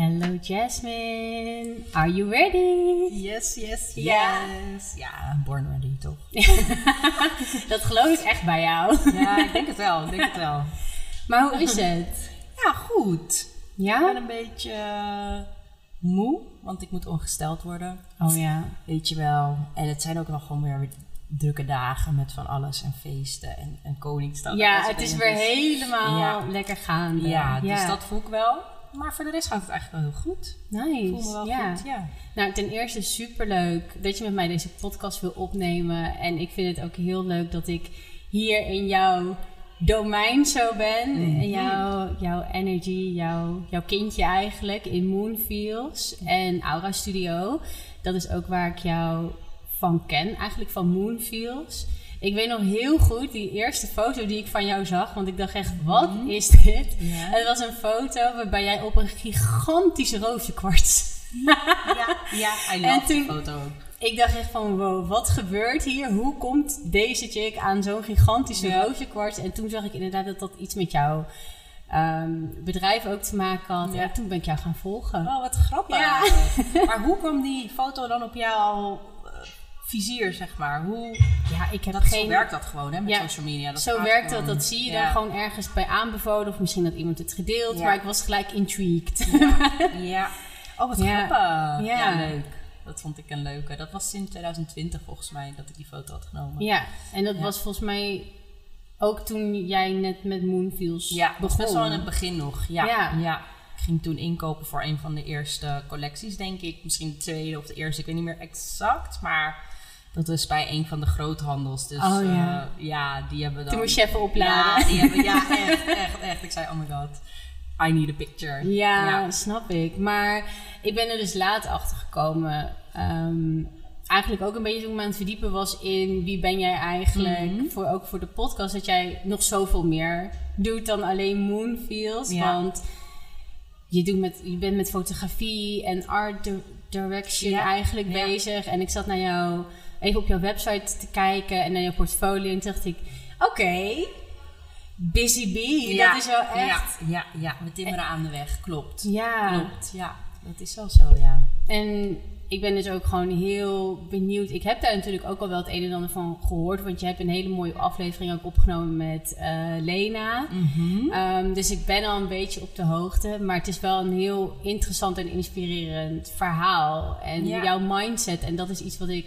Hello Jasmine, are you ready? Yes, yes, Ja. yes. Ja, born ready toch? Dat geloof ik echt bij jou. Ja, ik denk het wel, ik denk het wel. Maar hoe is het? Ja, goed. Ik ben Ja? een beetje eh, moe, want ik moet ongesteld worden. Oh ja. Weet je wel. En het zijn ook wel gewoon weer drukke dagen met van alles en feesten en, en Koningsdag. Ja, het is weer Dus- helemaal Ja. lekker gaande. Ja, dus dat voel ik wel. Maar voor de rest gaat het eigenlijk wel heel goed. Nice. Ik voel me wel ja. goed, ja. Nou, ten eerste superleuk dat je met mij deze podcast wil opnemen. En ik vind het ook heel leuk dat ik hier in jouw domein zo ben. Mhm. En jouw, jouw energy, jouw, jouw kindje eigenlijk in Moonfields en Aura Studio. Dat is ook waar ik jou van ken, eigenlijk van Moonfields. Ik weet nog heel goed die eerste foto die ik van jou zag. Want ik dacht echt, wat is dit? Ja. Het was een foto waarbij jij op een gigantische rozenkwarts Ja, ja, I En love die toen- foto ik dacht echt van, wow, wat gebeurt hier? Hoe komt deze chick aan zo'n gigantische Ja. rozenkwarts? En toen zag ik inderdaad dat dat iets met jouw ehm, bedrijf ook te maken had. Ja. En toen ben ik jou gaan volgen. Oh, wat grappig. Ja. Maar hoe kwam die foto dan op jouw eh, vizier, zeg maar? Hoe, Ja, ik heb dat, geen... Zo werkt dat gewoon, hè, met Ja, social media. Dat Zo werkt dat, gewoon. dat zie je Ja. dan gewoon ergens bij aanbevolen. Of misschien dat iemand het gedeeld. Ja. Maar ik was gelijk intrigued. Ja. Oh, wat Ja. grappig. Ja. Ja. leuk. Dat vond ik een leuke. Dat was in 2020 volgens mij dat ik die foto had genomen. Ja, en dat Ja. was volgens mij ook toen jij net met Moonfields Ja, begon. best wel in het begin nog. Ja. Ja. ja. Ik ging toen inkopen voor een van de eerste collecties, denk ik. Misschien de tweede of de eerste, ik weet niet meer exact. Maar dat was bij een van de groothandels. Dus Oh, ja. eh, ja, die hebben dan... Toen moest je even opladen. Ja, die hebben, ja, echt, echt, echt. Ik zei, oh my god, I need a picture. Ja, snap ik. Maar ik ben er dus laat achter gekomen. Ehm, eigenlijk ook een beetje toen ik me aan het verdiepen was in wie ben jij eigenlijk. Mhm. voor, ook voor de podcast. Dat jij nog zoveel meer doet dan alleen Moonfields. Ja. Want je, doet met, je bent met fotografie en art di- direction Ja. eigenlijk Ja. bezig. En ik zat naar jou, even op jouw website te kijken en naar jouw portfolio. En toen dacht ik, oké, busy bee. Ja, Dat is wel echt... Ja, ja, ja, we timmeren aan de weg, klopt. ja. Klopt, ja. Dat is wel zo, ja. En ik ben dus ook gewoon heel benieuwd. Ik heb daar natuurlijk ook al wel het een en ander van gehoord. Want je hebt een hele mooie aflevering ook opgenomen met eh, Lena. Mhm. Ehm, dus ik ben al een beetje op de hoogte. Maar het is wel een heel interessant en inspirerend verhaal. En Ja. jouw mindset. En dat is iets wat ik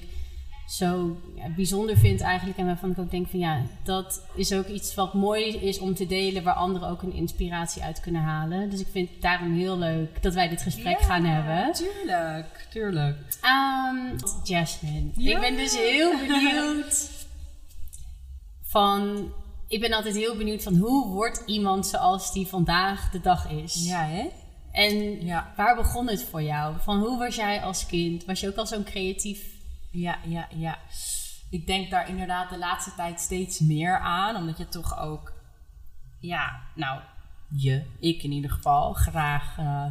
zo ja, bijzonder vind eigenlijk. En waarvan ik ook denk van ja, dat is ook iets wat mooi is om te delen. Waar anderen ook een inspiratie uit kunnen halen. Dus ik vind het daarom heel leuk dat wij dit gesprek Ja, gaan hebben. Tuurlijk, tuurlijk. Um, Jasmine. Ja. Ik ben dus heel benieuwd van... Ik ben altijd heel benieuwd van hoe wordt iemand zoals die vandaag de dag is? Ja, hè? En Ja. waar begon het voor jou? Van hoe was jij als kind? Was je ook al zo'n creatief... Ja, ja, ja. Ik denk daar inderdaad de laatste tijd steeds meer aan. Omdat je toch ook, ja, nou, je, ik in ieder geval, graag eh,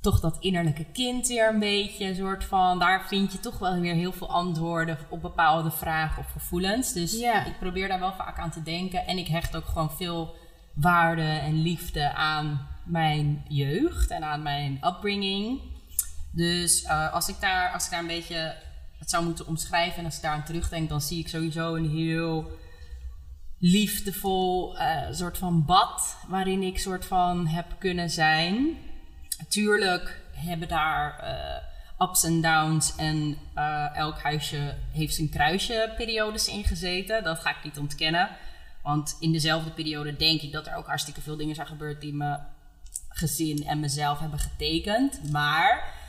toch dat innerlijke kind weer een beetje, een soort van, daar vind je toch wel weer heel veel antwoorden op bepaalde vragen of gevoelens. Dus Ja. ik probeer daar wel vaak aan te denken. En ik hecht ook gewoon veel waarde en liefde aan mijn jeugd en aan mijn upbringing. Dus eh, als, ik daar, als ik daar een beetje het zou moeten omschrijven en als ik daar aan terugdenk, dan zie ik sowieso een heel liefdevol eh, soort van bad waarin ik soort van heb kunnen zijn. Tuurlijk hebben daar eh, ups en downs en eh, elk huisje heeft zijn kruisje periodes in gezeten. Dat ga ik niet ontkennen. Want in dezelfde periode denk ik dat er ook hartstikke veel dingen zijn gebeurd die mijn gezin en mezelf hebben getekend. Maar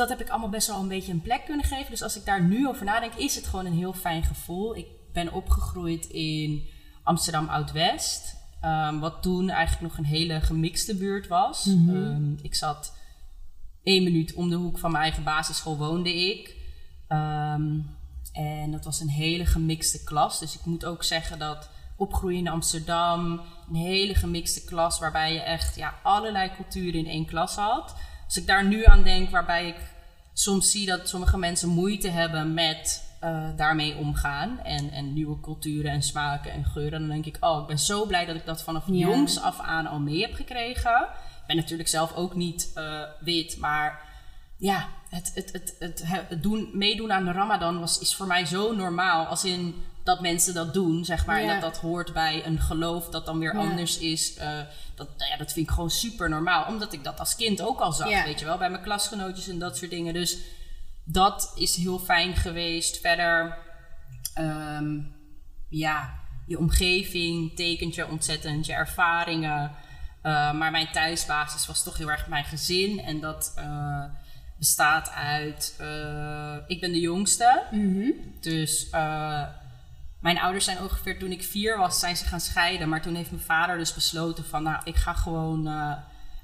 dat heb ik allemaal best wel een beetje een plek kunnen geven. Dus als ik daar nu over nadenk, is het gewoon een heel fijn gevoel. Ik ben opgegroeid in Amsterdam Oud-West. ehm, wat toen eigenlijk nog een hele gemixte buurt was. Ehm, ik zat één minuut om de hoek van mijn eigen basisschool woonde ik. Ehm, en dat was een hele gemixte klas. Dus ik moet ook zeggen dat opgroeien in Amsterdam, een hele gemixte klas waarbij je echt ja, allerlei culturen in één klas had. Als ik daar nu aan denk, waarbij ik soms zie dat sommige mensen moeite hebben met eh, daarmee omgaan. En, en nieuwe culturen en smaken en geuren. Dan denk ik, oh, ik ben zo blij dat ik dat vanaf Ja. jongs af aan al mee heb gekregen. Ik ben natuurlijk zelf ook niet eh, wit, maar ja, het, het, het, het, het doen, meedoen aan de Ramadan was, is voor mij zo normaal. Als in dat mensen dat doen, zeg maar. En dat dat hoort bij een geloof dat dan weer Ja. anders is. eh, dat, nou ja, dat vind ik gewoon super normaal. Omdat ik dat als kind ook al zag, Ja. weet je wel. Bij mijn klasgenootjes en dat soort dingen. Dus dat is heel fijn geweest. Verder, ehm, ja, je omgeving tekent je ontzettend, je ervaringen. Uh, maar mijn thuisbasis was toch heel erg mijn gezin. En dat uh, bestaat uit. Uh, ik ben de jongste. Mm -hmm. Dus uh, mijn ouders zijn ongeveer toen ik vier was, zijn ze gaan scheiden. Maar toen heeft mijn vader dus besloten van nou, ik ga gewoon uh,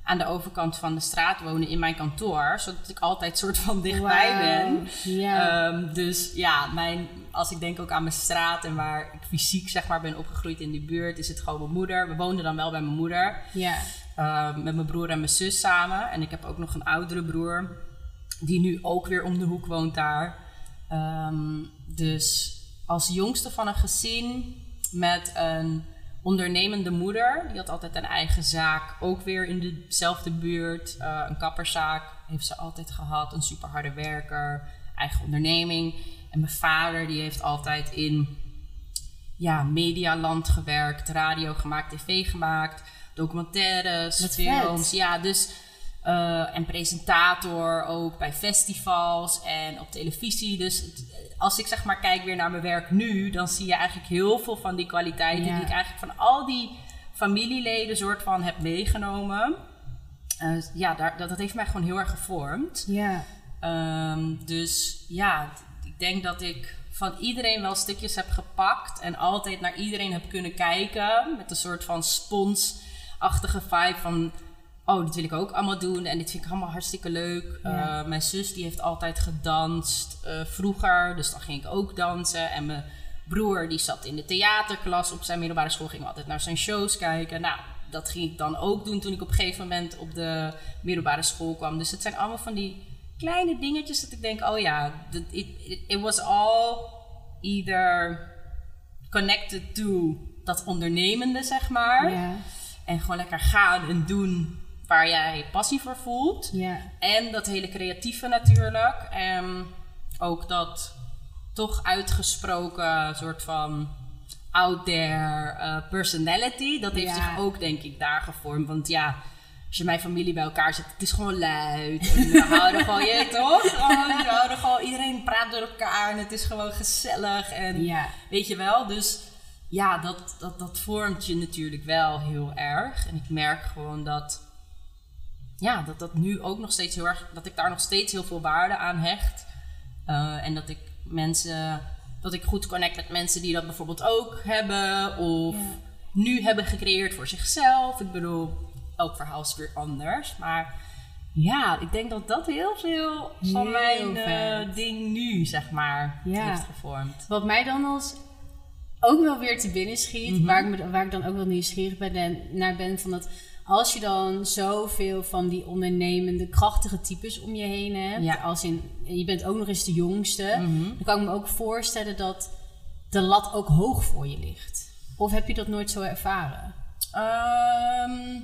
aan de overkant van de straat wonen in mijn kantoor. Zodat ik altijd soort van dichtbij wow. ben. Yeah. Um, dus ja, mijn, als ik denk ook aan mijn straat en waar ik fysiek zeg maar ben opgegroeid in die buurt, is het gewoon mijn moeder. We woonden dan wel bij mijn moeder. Yeah. Met mijn broer en mijn zus samen. En ik heb ook nog een oudere broer. Die nu ook weer om de hoek woont daar. Um, dus als jongste van een gezin met een ondernemende moeder. Die had altijd een eigen zaak. Ook weer in dezelfde buurt. Uh, een kapperszaak heeft ze altijd gehad. Een super harde werker. Eigen onderneming. En mijn vader die heeft altijd in ja, medialand gewerkt. Radio gemaakt, tv gemaakt. Documentaires, films. vet. Ja, dus... Uh, en presentator ook bij festivals en op televisie. Dus het, als ik zeg maar kijk weer naar mijn werk nu, dan zie je eigenlijk heel veel van die kwaliteiten Ja. die ik eigenlijk van al die familieleden soort van heb meegenomen. Uh, ja, daar, dat, dat heeft mij gewoon heel erg gevormd. Ja. Um, dus ja, ik denk dat ik van iedereen wel stukjes heb gepakt en altijd naar iedereen heb kunnen kijken met een soort van sponsachtige vibe van oh, dit wil ik ook allemaal doen en dit vind ik allemaal hartstikke leuk. Ja. Uh, mijn zus die heeft altijd gedanst uh, vroeger, dus dan ging ik ook dansen. En mijn broer die zat in de theaterklas op zijn middelbare school, ging altijd naar zijn shows kijken. Nou, dat ging ik dan ook doen toen ik op een gegeven moment op de middelbare school kwam. Dus het zijn allemaal van die kleine dingetjes dat ik denk, oh ja, it, it, it was all either connected to dat ondernemende, zeg maar. Ja. En gewoon lekker gaan en doen waar jij passie voor voelt. Ja. En dat hele creatieve natuurlijk. En ook dat toch uitgesproken soort van out there uh, personality. Dat heeft Ja. zich ook denk ik daar gevormd. Want ja, als je mijn familie bij elkaar zet, het is gewoon luid. En we houden gewoon, je toch? We houden gewoon, iedereen praat door elkaar en het is gewoon gezellig. En Ja. weet je wel, dus ja, dat, dat, dat vormt je natuurlijk wel heel erg. En ik merk gewoon dat, ja, dat dat nu ook nog steeds heel erg, dat ik daar nog steeds heel veel waarde aan hecht. Uh, en dat ik mensen, dat ik goed connect met mensen die dat bijvoorbeeld ook hebben. Of Ja. nu hebben gecreëerd voor zichzelf. Ik bedoel, elk verhaal is weer anders. Maar ja, ik denk dat dat heel veel van Heel mijn eh, ding nu, zeg maar, Ja. heeft gevormd. Wat mij dan als ook wel weer te binnen schiet, Mhm. waar, ik me, waar ik dan ook wel nieuwsgierig ben, en naar ben, van dat als je dan zoveel van die ondernemende, krachtige types om je heen hebt, Ja. als in, je bent ook nog eens de jongste, Mhm. dan kan ik me ook voorstellen dat de lat ook hoog voor je ligt. Of heb je dat nooit zo ervaren? Ehm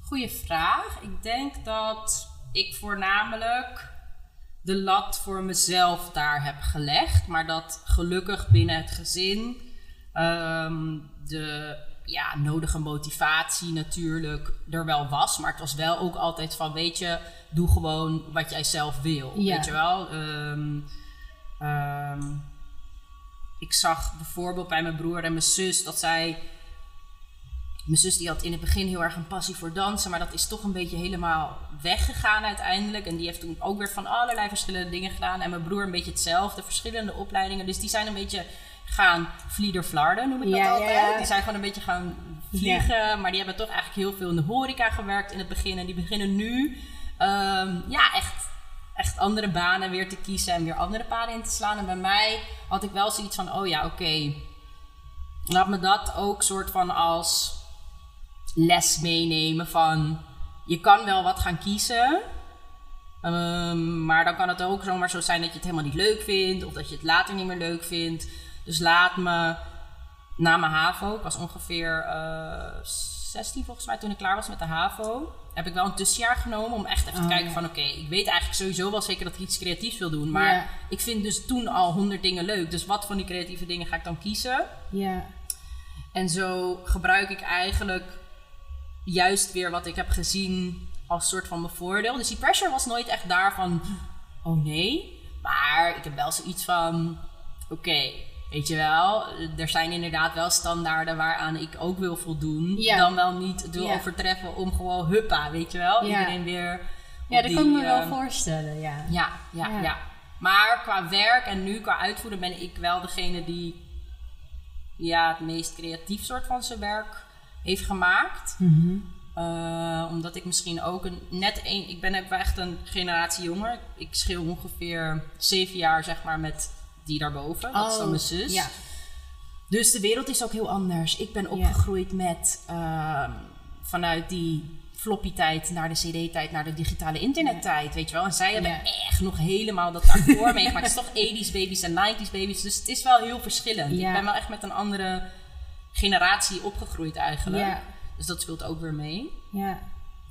goeie vraag. Ik denk dat ik voornamelijk de lat voor mezelf daar heb gelegd. Maar dat gelukkig binnen het gezin ehm, de ja, nodige motivatie natuurlijk er wel was. Maar het was wel ook altijd van, weet je, doe gewoon wat jij zelf wil. Ja. Weet je wel? Ehm, ehm, ik zag bijvoorbeeld bij mijn broer en mijn zus dat zij mijn zus die had in het begin heel erg een passie voor dansen, maar dat is toch een beetje helemaal weggegaan uiteindelijk. En die heeft toen ook weer van allerlei verschillende dingen gedaan. En mijn broer een beetje hetzelfde, verschillende opleidingen. Dus die zijn een beetje gaan vliederflarden, noem ik dat Ja, altijd. ja. Die zijn gewoon een beetje gaan vliegen, maar die hebben toch eigenlijk heel veel in de horeca gewerkt in het begin. En die beginnen nu ehm, ja, echt, echt andere banen weer te kiezen en weer andere paden in te slaan. En bij mij had ik wel zoiets van, oh ja, oké. Laat me dat ook soort van als les meenemen van je kan wel wat gaan kiezen. ehm, maar dan kan het ook zomaar zo zijn dat je het helemaal niet leuk vindt. Of dat je het later niet meer leuk vindt. Dus laat me na mijn HAVO, ik was ongeveer eh 16 volgens mij, toen ik klaar was met de HAVO, heb ik wel een tussenjaar genomen om echt even te Oh, kijken ja. van oké, ik weet eigenlijk sowieso wel zeker dat ik iets creatiefs wil doen. Maar Ja. ik vind dus toen al honderd dingen leuk. Dus wat van die creatieve dingen ga ik dan kiezen? Ja. En zo gebruik ik eigenlijk juist weer wat ik heb gezien als soort van mijn voordeel. Dus die pressure was nooit echt daarvan, oh nee. Maar ik heb wel zoiets van, oké, weet je wel, er zijn inderdaad wel standaarden waaraan ik ook wil voldoen. Ja. Dan wel niet wil Ja. overtreffen om gewoon huppa, weet je wel. Ja. Iedereen weer Ja, dat die, kan ik me wel eh, voorstellen, ja. ja, ja, Ja. Maar qua werk en nu qua uitvoeren ben ik wel degene die ja, het meest creatief soort van zijn werk heeft gemaakt. Mhm. Eh, omdat ik misschien ook een, net een, ik ben echt een generatie jonger. Ik scheel ongeveer zeven jaar zeg maar met die daarboven. Dat is dan mijn zus. Oh, Ja. Dus de wereld is ook heel anders. Ik ben opgegroeid met ehm, vanuit die floppy tijd naar de cd-tijd, naar de digitale internettijd, weet je wel. En zij hebben echt nog helemaal dat daarvoor meegemaakt. Het is toch 80s babies en 90s babies, dus het is wel heel verschillend. Ik ben wel echt met een andere generatie opgegroeid eigenlijk. Dus dat speelt ook weer mee. Ja.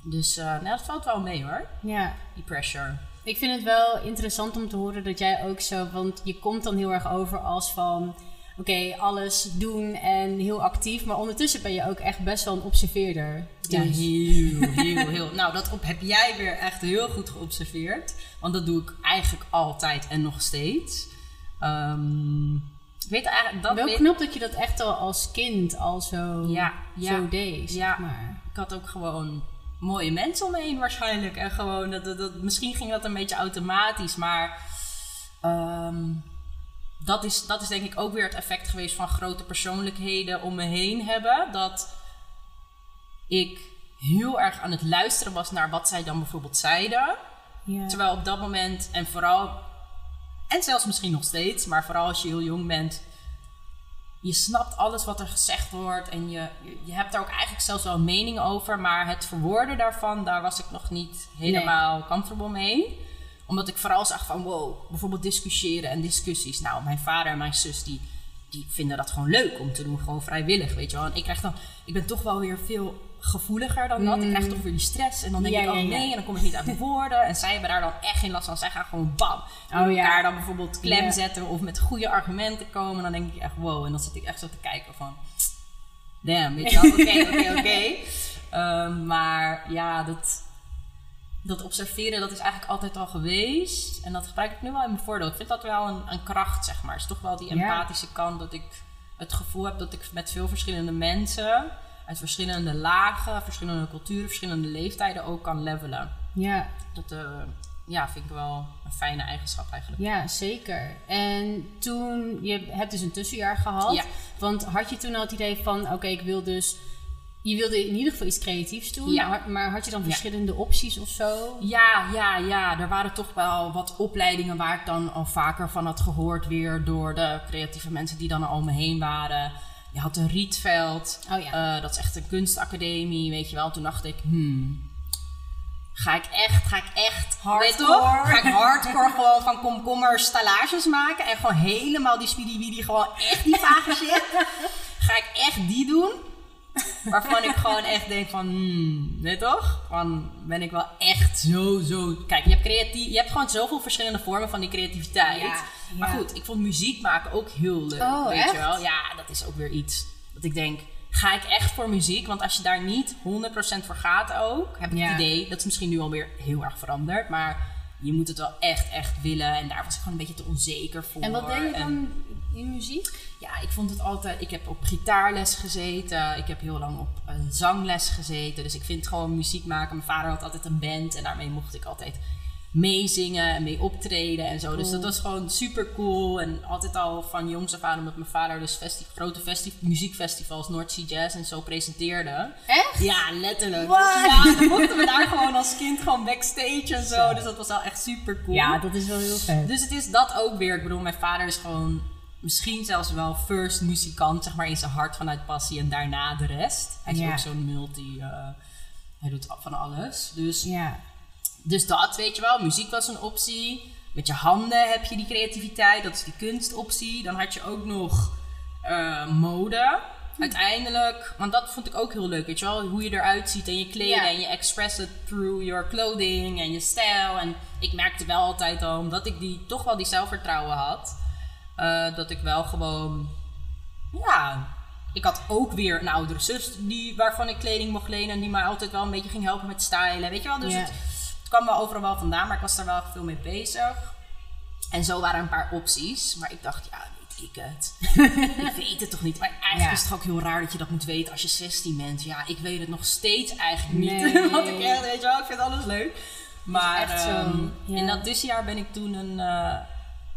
Dus eh, nou, dat valt wel mee hoor, Ja. die pressure. Ik vind het wel interessant om te horen dat jij ook zo, want je komt dan heel erg over als van, oké, alles doen en heel actief, maar ondertussen ben je ook echt best wel een observeerder. Ja, Dus- heel, heel, heel. Nou, dat op, heb jij weer echt heel goed geobserveerd. Want dat doe ik eigenlijk altijd en nog steeds. Ik weet eigenlijk... Dat wel weet- knap dat je dat echt al als kind al zo, Ja, ja, zo deed, zeg ja. maar. Ik had ook gewoon mooie mensen om me heen waarschijnlijk. En gewoon, dat, dat, dat- misschien ging dat een beetje automatisch, maar... ehm, dat, is, dat is denk ik ook weer het effect geweest van grote persoonlijkheden om me heen hebben. Dat ik heel erg aan het luisteren was naar wat zij dan bijvoorbeeld zeiden. Ja. Terwijl op dat moment, en vooral, en zelfs misschien nog steeds, maar vooral als je heel jong bent, je snapt alles wat er gezegd wordt en je, je, hebt daar ook eigenlijk zelfs wel een mening over, maar het verwoorden daarvan, daar was ik nog niet helemaal comfortable mee. Omdat ik vooral zag van, wow, bijvoorbeeld discussiëren en discussies. Nou, mijn vader en mijn zus, die, die vinden dat gewoon leuk om te doen, gewoon vrijwillig, weet je wel. En ik krijg dan, ik ben toch wel weer veel gevoeliger dan dat. Ik krijg toch weer die stress en dan denk Ja, ik, oh ja, ja. nee, en dan kom ik niet uit mijn woorden. En zij hebben daar dan echt geen last van. Zij gaan gewoon bam. En Oh, ja. elkaar dan bijvoorbeeld klem zetten of met goede argumenten komen. Dan denk ik echt, wow. En dan zit ik echt zo te kijken van, damn, weet je wel. Oké, oké, oké. Ehm, Maar ja, dat, dat observeren, dat is eigenlijk altijd al geweest. En dat gebruik ik nu wel in mijn voordeel. Ik vind dat wel een, een kracht, zeg maar. Het is toch wel die empathische kant dat ik het gevoel heb dat ik met veel verschillende mensen... uit verschillende lagen, verschillende culturen, verschillende leeftijden ook kan levelen. Ja. Dat eh, ja, vind ik wel een fijne eigenschap eigenlijk. Ja, zeker. En toen, je hebt dus een tussenjaar gehad. Ja. Want had je toen al het idee van, oké, ik wil dus... Je wilde in ieder geval iets creatiefs doen. Ja. Maar, had je dan Ja. verschillende opties of zo? Ja, ja, ja. Er waren toch wel wat opleidingen waar ik dan al vaker van had gehoord weer door de creatieve mensen die dan al om me heen waren. Je had een Rietveld. Oh ja. Eh, dat is echt een kunstacademie, weet je wel. Toen dacht ik, hmm, ga ik echt, ga ik echt, Hardcore. Ga ik hardcore gewoon van komkommers stallages maken en gewoon helemaal die speedy gewoon echt die vage shit. Ga ik echt die doen? Waarvan ik gewoon echt denk van, hmm, weet toch? Van, ben ik wel echt zo, zo... Kijk, je hebt, creatief, je hebt gewoon zoveel verschillende vormen van die creativiteit. Ja, Maar ja. goed, ik vond muziek maken ook heel leuk, Oh, weet echt? je wel? Ja, dat is ook weer iets dat ik denk, ga ik echt voor muziek? Want als je daar niet 100% voor gaat ook, heb ik Ja. het idee, dat is misschien nu alweer heel erg veranderd, maar je moet het wel echt, echt willen. En daar was ik gewoon een beetje te onzeker voor. En wat deed je En- dan in muziek? ja, ik vond het altijd. Ik heb op gitaarles gezeten. Ik heb heel lang op eh, zangles gezeten. Dus ik vind gewoon muziek maken. Mijn vader had altijd een band en daarmee mocht ik altijd meezingen en mee optreden en zo. Dus dat was gewoon super cool. En altijd al van jongs af aan, omdat mijn vader dus festi grote festi muziekfestivals, North Sea Jazz en zo presenteerde. Echt? Ja, letterlijk. What? Ja, dan mochten we daar gewoon als kind gewoon backstage en zo. Dus dat was wel echt super cool. Ja, dat is wel heel vet. Dus het is dat ook weer. Ik bedoel, mijn vader is gewoon misschien zelfs wel first muzikant, zeg maar, in zijn hart vanuit passie en daarna de rest. Hij is ook zo'n multi. eh, hij doet van alles. Dus, Ja. Dus dat, weet je wel. Muziek was een optie. Met je handen heb je die creativiteit. Dat is die kunstoptie. Dan had je ook nog eh, mode. uiteindelijk, want dat vond ik ook heel leuk, weet je wel, hoe je eruit ziet en je kleden Ja. en je express it through your clothing en je stijl. En ik merkte wel altijd al, omdat ik die, toch wel die zelfvertrouwen had, eh, dat ik wel gewoon, ja, ik had ook weer een oudere zus die, waarvan ik kleding mocht lenen en die mij altijd wel een beetje ging helpen met stylen, weet je wel. Dus het, het kwam wel overal wel vandaan, maar ik was daar wel veel mee bezig. En zo waren een paar opties, maar ik dacht, ja, weet ik het. ik weet het toch niet. Maar eigenlijk Ja. is het toch ook heel raar dat je dat moet weten als je 16 bent. Ja, ik weet het nog steeds eigenlijk niet. Nee. Want ik echt, weet je wel, ik vind alles leuk. Maar ehm, ja. in dat tussenjaar ben ik toen een, eh,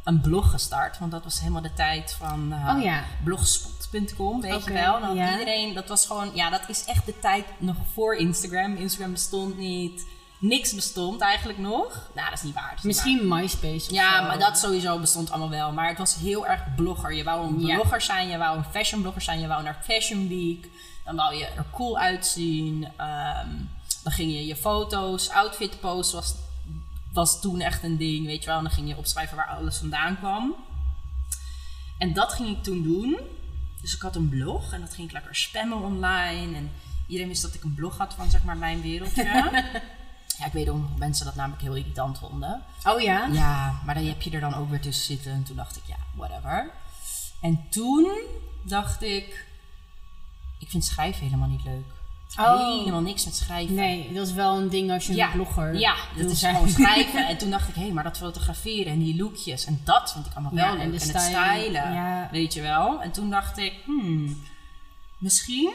een blog gestart. Want dat was helemaal de tijd van eh, Oh ja. blogspot.com, weet je wel. Dan ja. iedereen, dat was gewoon, ja, dat is echt de tijd nog voor Instagram. Instagram bestond niet. Niks bestond eigenlijk nog. Nou, dat is niet waar. is. Misschien MySpace of Ja, zo. maar dat sowieso bestond allemaal wel. Maar het was heel erg blogger. Je wou een Ja. blogger zijn, je wou een fashion blogger zijn, je wou naar Fashion Week. Dan wou je er cool uitzien. Ehm, dan ging je je foto's, outfit posts was, was toen echt een ding, weet je wel. En dan ging je opschrijven waar alles vandaan kwam. En dat ging ik toen doen. Dus ik had een blog en dat ging ik lekker spammen online. En iedereen wist dat ik een blog had van zeg maar mijn wereldje. ja, ik weet dat mensen dat namelijk heel irritant vonden. Oh ja? Ja, maar dan heb je er dan ook weer tussen zitten. En toen dacht ik, ja, whatever. En toen dacht ik, ik vind schrijven helemaal niet leuk. Oh. Helemaal niks met schrijven. Nee, dat is wel een ding als je een blogger Ja, dat is zijn. gewoon schrijven. En toen dacht ik, hé, maar dat fotograferen en die lookjes en dat vind ik allemaal wel leuk. en het stylen, ja. weet je wel. En toen dacht ik, hmm, misschien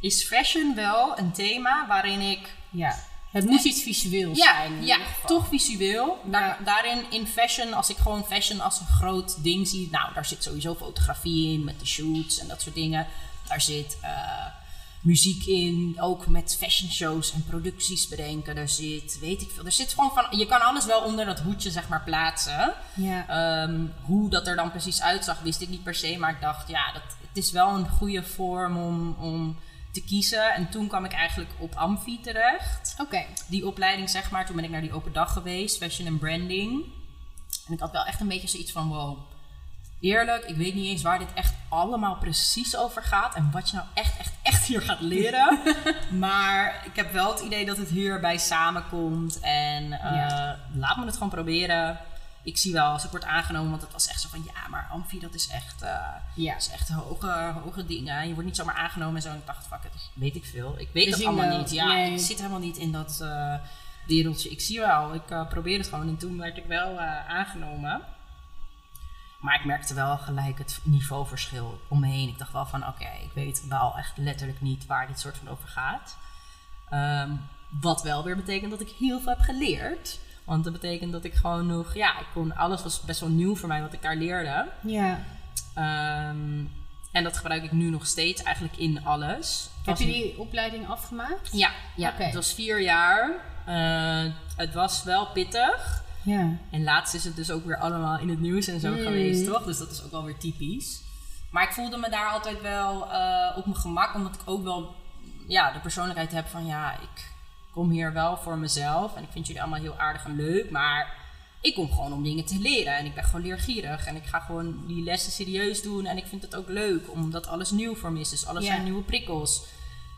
is fashion wel een thema waarin ik Ja. Het moet iets visueels ja, zijn. in ja geval. toch visueel. Daar, Ja. Daarin in fashion, als ik gewoon fashion als een groot ding zie, nou, daar zit sowieso fotografie in met de shoots en dat soort dingen. Daar zit eh, muziek in, ook met fashion shows en producties bedenken. Daar zit, weet ik veel, er zit gewoon van, je kan alles wel onder dat hoedje zeg maar plaatsen. Ja. Ehm, hoe dat er dan precies uitzag, wist ik niet per se. Maar ik dacht, ja, dat, het is wel een goede vorm om, om te kiezen. En toen kwam ik eigenlijk op Amfi terecht Oké. die opleiding, zeg maar. Toen ben ik naar die open dag geweest, fashion en branding. En ik had wel echt een beetje zoiets van, wow, eerlijk, ik weet niet eens waar dit echt allemaal precies over gaat. En wat je nou echt, echt, echt hier gaat leren. maar ik heb wel het idee dat het hierbij samenkomt. En eh, Ja. laat me het gewoon proberen. Ik zie wel, als ik word aangenomen, want het was echt zo van, ja, maar Amfi, dat is echt... Ja. dat is echt hoge, hoge dingen. Je wordt niet zomaar aangenomen en zo. En ik dacht, fuck it, weet ik veel. Ik weet We het zien allemaal wel. niet. Ja, Nee. ik zit helemaal niet in dat eh, wereldje. Ik zie wel, ik eh, probeer het gewoon. En toen werd ik wel aangenomen. Maar ik merkte wel gelijk het niveauverschil om me heen. Ik dacht wel van, oké, ik weet wel echt letterlijk niet waar dit soort van over gaat. Ehm, wat wel weer betekent dat ik heel veel heb geleerd. Want dat betekent dat ik gewoon nog, ja, ik kon, alles was best wel nieuw voor mij wat ik daar leerde. Ja. Ehm, en dat gebruik ik nu nog steeds eigenlijk in alles. Heb je die opleiding afgemaakt? Ja, ja het was vier jaar. Eh, het was wel pittig. Ja. En laatst is het dus ook weer allemaal in het nieuws en zo Mm. geweest, toch? Dus dat is ook wel weer typisch. Maar ik voelde me daar altijd wel eh, op mijn gemak, omdat ik ook wel ja, de persoonlijkheid heb van ja, ik kom hier wel voor mezelf. En ik vind jullie allemaal heel aardig en leuk, maar ik kom gewoon om dingen te leren. En ik ben gewoon leergierig. En ik ga gewoon die lessen serieus doen. En ik vind het ook leuk, omdat alles nieuw voor me is. Dus alles Ja. zijn nieuwe prikkels.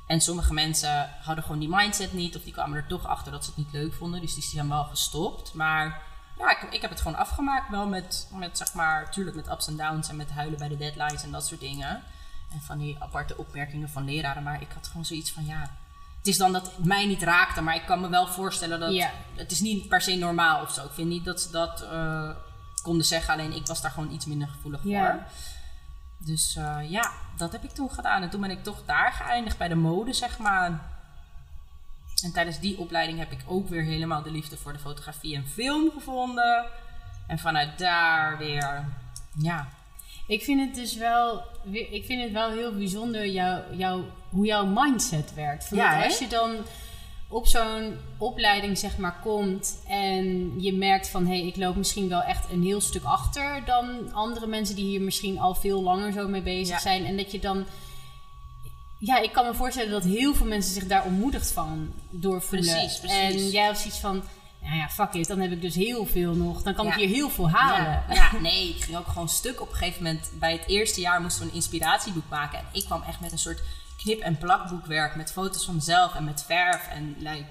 En sommige mensen hadden gewoon die mindset niet. Of die kwamen er toch achter dat ze het niet leuk vonden. Dus die zijn wel gestopt. Maar ja, ik, ik heb het gewoon afgemaakt. Wel met, met, zeg maar, tuurlijk met ups en downs. En met huilen bij de deadlines en dat soort dingen. En van die aparte opmerkingen van leraren. Maar ik had gewoon zoiets van, ja... Het is dan dat het mij niet raakte. Maar ik kan me wel voorstellen dat... Het is niet per se normaal of zo. Ik vind niet dat ze dat eh, konden zeggen. Alleen ik was daar gewoon iets minder gevoelig voor. Dus eh, ja, dat heb ik toen gedaan. En toen ben ik toch daar geëindigd bij de mode, zeg maar. En tijdens die opleiding heb ik ook weer helemaal de liefde voor de fotografie en film gevonden. En vanuit daar weer, ja. Ik vind het dus wel, ik vind het wel heel bijzonder jou, jou, hoe jouw mindset werkt. Ja, hè? als je dan op zo'n opleiding zeg maar komt en je merkt van hé, hey, ik loop misschien wel echt een heel stuk achter dan andere mensen die hier misschien al veel langer zo mee bezig Ja. zijn. En dat je dan, ja, ik kan me voorstellen dat heel veel mensen zich daar ontmoedigd van doorvoelen. Precies, precies. En jij had zoiets van, nou ja, fuck it, dan heb ik dus heel veel nog. Dan kan Ja. ik hier heel veel halen. Ja, ja, nee, ik ging ook gewoon stuk. Op een gegeven moment, bij het eerste jaar moesten we een inspiratieboek maken. En ik kwam echt met een soort knip- en plakboekwerk met foto's van mezelf en met verf en like,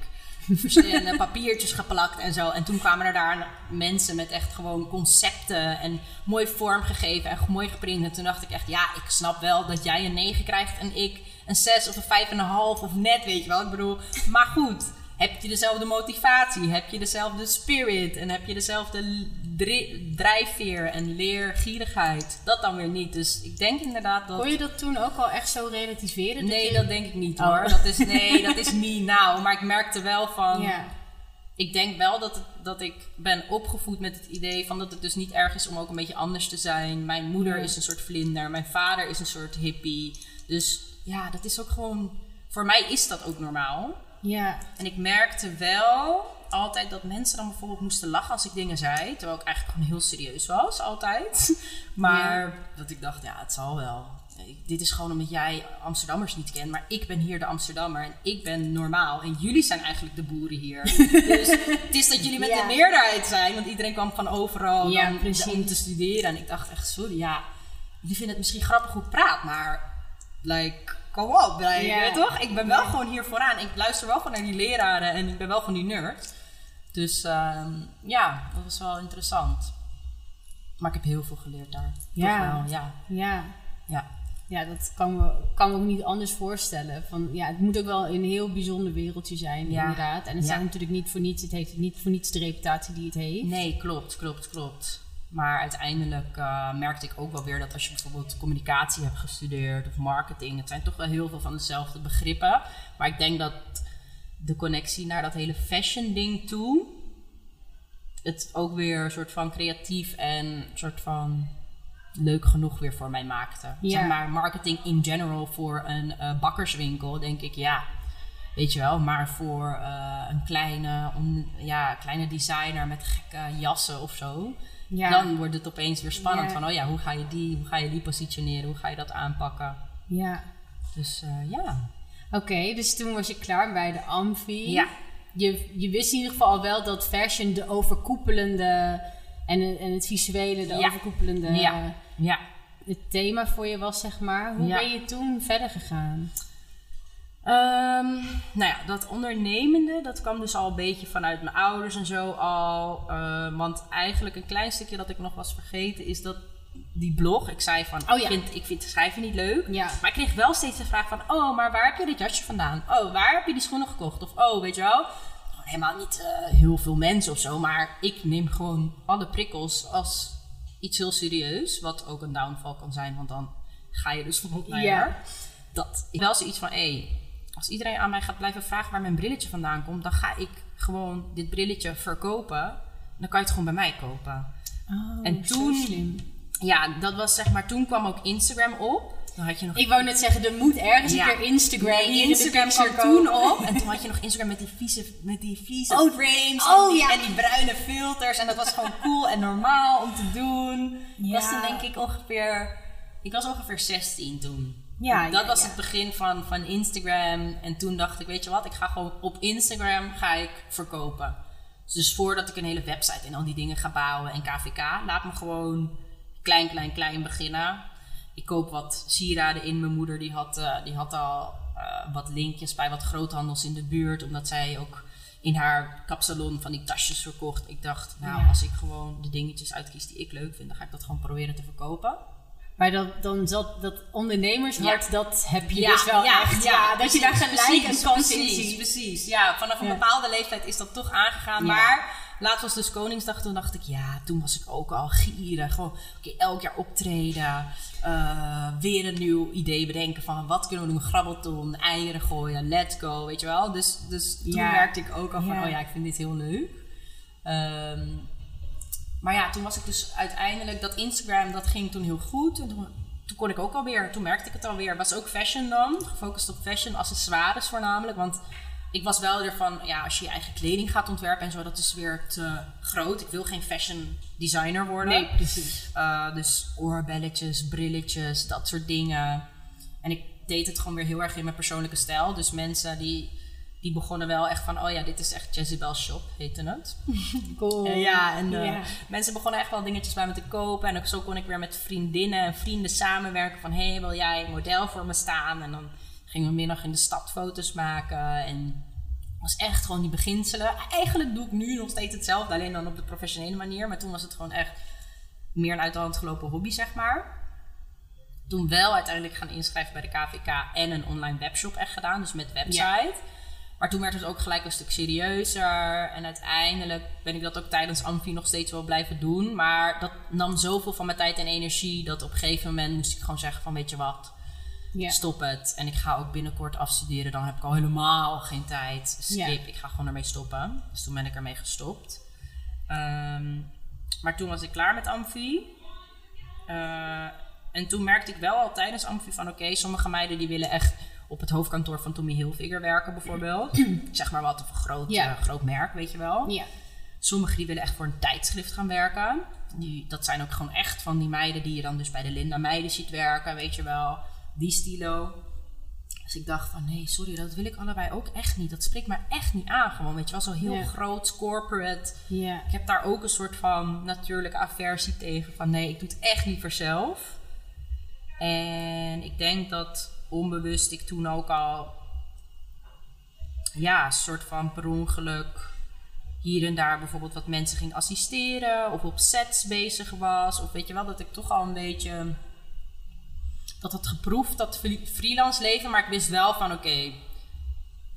verschillende papiertjes geplakt en zo. En toen kwamen er daar mensen met echt gewoon concepten en mooi vormgegeven en mooi geprint. En toen dacht ik echt, ja, ik snap wel dat jij een 9 krijgt en ik een 6 of een 5,5 of net, weet je wel. Ik bedoel, maar goed. Heb je dezelfde motivatie? Heb je dezelfde spirit? En heb je dezelfde dri- drijfveer en leergierigheid? Dat dan weer niet. Dus ik denk inderdaad dat... Kon je dat toen ook al echt zo relativeren? Nee, je- dat denk ik niet Oh. hoor. Dat is, nee, dat is niet nou. Maar ik merkte wel van... Ja. Ik denk wel dat, het, dat ik ben opgevoed met het idee van dat het dus niet erg is om ook een beetje anders te zijn. Mijn moeder Ja. is een soort vlinder. Mijn vader is een soort hippie. Dus ja, dat is ook gewoon... Voor mij is dat ook normaal. Ja. En ik merkte wel altijd dat mensen dan bijvoorbeeld moesten lachen als ik dingen zei. Terwijl ik eigenlijk gewoon heel serieus was, altijd. Maar dat ik dacht, ja, het zal wel. Dit is gewoon omdat jij Amsterdammers niet kent. Maar ik ben hier de Amsterdammer en ik ben normaal. En jullie zijn eigenlijk de boeren hier. dus het is dat jullie met Ja. de meerderheid zijn. Want iedereen kwam van overal Ja, dan, precies. om te studeren. En ik dacht echt, sorry, ja. Jullie vinden het misschien grappig hoe ik praat. Maar, like, kom op. Toch? Ik ben wel gewoon hier vooraan. Ik luister wel gewoon naar die leraren. En ik ben wel gewoon die nerd. Dus ehm, ja, dat was wel interessant. Maar ik heb heel veel geleerd daar. Ja. Wel, ja. Ja. Ja. Ja, dat kan me, kan me ook niet anders voorstellen. Van, ja, het moet ook wel een heel bijzonder wereldje zijn, Ja. inderdaad. En het Ja. staat natuurlijk niet voor niets. Het heeft niet voor niets de reputatie die het heeft. Nee, klopt, klopt, klopt. Maar uiteindelijk eh, merkte ik ook wel weer dat als je bijvoorbeeld communicatie hebt gestudeerd of marketing, het zijn toch wel heel veel van dezelfde begrippen. Maar ik denk dat de connectie naar dat hele fashion ding toe, het ook weer een soort van creatief en een soort van leuk genoeg weer voor mij maakte. Ja. Zeg maar marketing in general voor een eh, bakkerswinkel, denk ik ja. Weet je wel, maar voor eh, een kleine, on- ja, kleine designer met gekke jassen of zo. Ja. Dan wordt het opeens weer spannend. Ja. Van, oh ja, hoe ga je die, hoe ga je die positioneren? Hoe ga je dat aanpakken? Ja. Dus eh, ja. Oké, dus toen was je klaar bij de Amfi. Ja. Je, je wist in ieder geval al wel dat fashion de overkoepelende en, het- en het visuele, de Ja. overkoepelende Ja. Ja. het thema voor je was, zeg maar. Hoe ben je toen verder gegaan? Ehm, nou ja, dat ondernemende, dat kwam dus al een beetje vanuit mijn ouders en zo al. Eh, want eigenlijk een klein stukje dat ik nog was vergeten is dat die blog, ik zei van, Oh ja. ik, vind, ik vind schrijven niet leuk. Ja. Maar ik kreeg wel steeds de vraag van, oh, maar waar heb je dit jasje vandaan? Oh, waar heb je die schoenen gekocht? Of, oh, weet je wel, gewoon helemaal niet eh, heel veel mensen of zo. Maar ik neem gewoon alle prikkels als iets heel serieus. Wat ook een downfall kan zijn, want dan ga je dus van op naar Ja. Dat ik wel zoiets van, hé, als iedereen aan mij gaat blijven vragen waar mijn brilletje vandaan komt, dan ga ik gewoon dit brilletje verkopen. Dan kan je het gewoon bij mij kopen. Oh, En toen- slim. Ja, dat was zeg maar, toen kwam ook Instagram op. Dan had je nog Ik wou net zeggen, er moet ergens Ja. een keer Instagram Nee, in Instagram kwam toen op. En toen had je nog Instagram met die vieze, met die vieze Oh, frames. oh, en, die, ja. en die bruine filters. En dat was gewoon cool en normaal om te doen. Ja. was toen denk ik ongeveer... Ik was ongeveer 16 toen. Ja, dat ja, was ja. het begin van, van Instagram. En toen dacht ik, weet je wat? Ik ga gewoon op Instagram ga ik verkopen. Dus voordat ik een hele website en al die dingen ga bouwen en KVK, laat me gewoon klein, klein, klein beginnen. Ik koop wat sieraden in. Mijn moeder die had, eh, die had al eh, wat linkjes bij wat groothandels in de buurt. Omdat zij ook in haar kapsalon van die tasjes verkocht. Ik dacht, nou, Ja. als ik gewoon de dingetjes uitkies die ik leuk vind, dan ga ik dat gewoon proberen te verkopen. Maar dat, dan zat dat ondernemershart, dat heb je Ja, dus wel ja, echt. ja, dat je daar gelijk een kans in precies, ziet. Precies, ja. Vanaf een bepaalde leeftijd is dat toch aangegaan. Maar laatst was dus Koningsdag. Toen dacht ik, ja, toen was ik ook al gierig. Gewoon, oké, elk jaar optreden. eh, weer een nieuw idee bedenken van wat kunnen we doen. Grabbelton, eieren gooien, let's go, weet je wel. Dus, dus toen merkte ik ook al van, oh ja, ik vind dit heel leuk. Ehm, maar ja, toen was ik dus uiteindelijk, dat Instagram, dat ging toen heel goed. En toen, toen kon ik ook alweer, toen merkte ik het alweer. Was ook fashion dan, gefocust op fashion, accessoires voornamelijk. Want ik was wel ervan, ja, als je je eigen kleding gaat ontwerpen en zo, dat is weer te groot. Ik wil geen fashion designer worden. Nee, precies. Uh, dus oorbelletjes, brilletjes, dat soort dingen. En ik deed het gewoon weer heel erg in mijn persoonlijke stijl. Dus mensen die die begonnen wel echt van, oh ja, dit is echt Jezebel Shop, heette het. Cool. Ja, en eh, mensen begonnen echt wel dingetjes bij me te kopen. En ook zo kon ik weer met vriendinnen en vrienden samenwerken. Van, hé, hey, wil jij een model voor me staan? En dan gingen we middag in de stad foto's maken. En het was echt gewoon die beginselen. Eigenlijk doe ik nu nog steeds hetzelfde, alleen dan op de professionele manier. Maar toen was het gewoon echt meer een uit de hand gelopen hobby, zeg maar. Toen wel uiteindelijk gaan inschrijven bij de KVK en een online webshop echt gedaan. Dus met website. Maar toen werd het ook gelijk een stuk serieuzer. En uiteindelijk ben ik dat ook tijdens Amfi nog steeds wel blijven doen. Maar dat nam zoveel van mijn tijd en energie. Dat op een gegeven moment moest ik gewoon zeggen van weet je wat. Stop het. En ik ga ook binnenkort afstuderen. Dan heb ik al helemaal geen tijd. Skip. Ik ga gewoon ermee stoppen. Dus toen ben ik ermee gestopt. Ehm, maar toen was ik klaar met Amfi. Eh, en toen merkte ik wel al tijdens Amfi van... Oké, sommige meiden die willen echt op het hoofdkantoor van Tommy Hilfiger werken bijvoorbeeld. zeg maar wat, of een groot, Ja. eh, groot merk, weet je wel. Ja. Sommigen die willen echt voor een tijdschrift gaan werken. Die, dat zijn ook gewoon echt van die meiden die je dan dus bij de Linda Meiden ziet werken, weet je wel. Die stilo. Dus ik dacht van, nee, sorry, dat wil ik allebei ook echt niet. Dat spreekt me echt niet aan gewoon, weet je wel. Zo heel Ja. groot, corporate. Ja. Ik heb daar ook een soort van natuurlijke aversie tegen. Van nee, ik doe het echt liever zelf. En ik denk dat onbewust ik toen ook al... Ja, een soort van per ongeluk hier en daar bijvoorbeeld wat mensen ging assisteren. Of op sets bezig was. Of weet je wel, dat ik toch al een beetje... Dat had geproefd, dat fre- freelance leven. Maar ik wist wel van oké,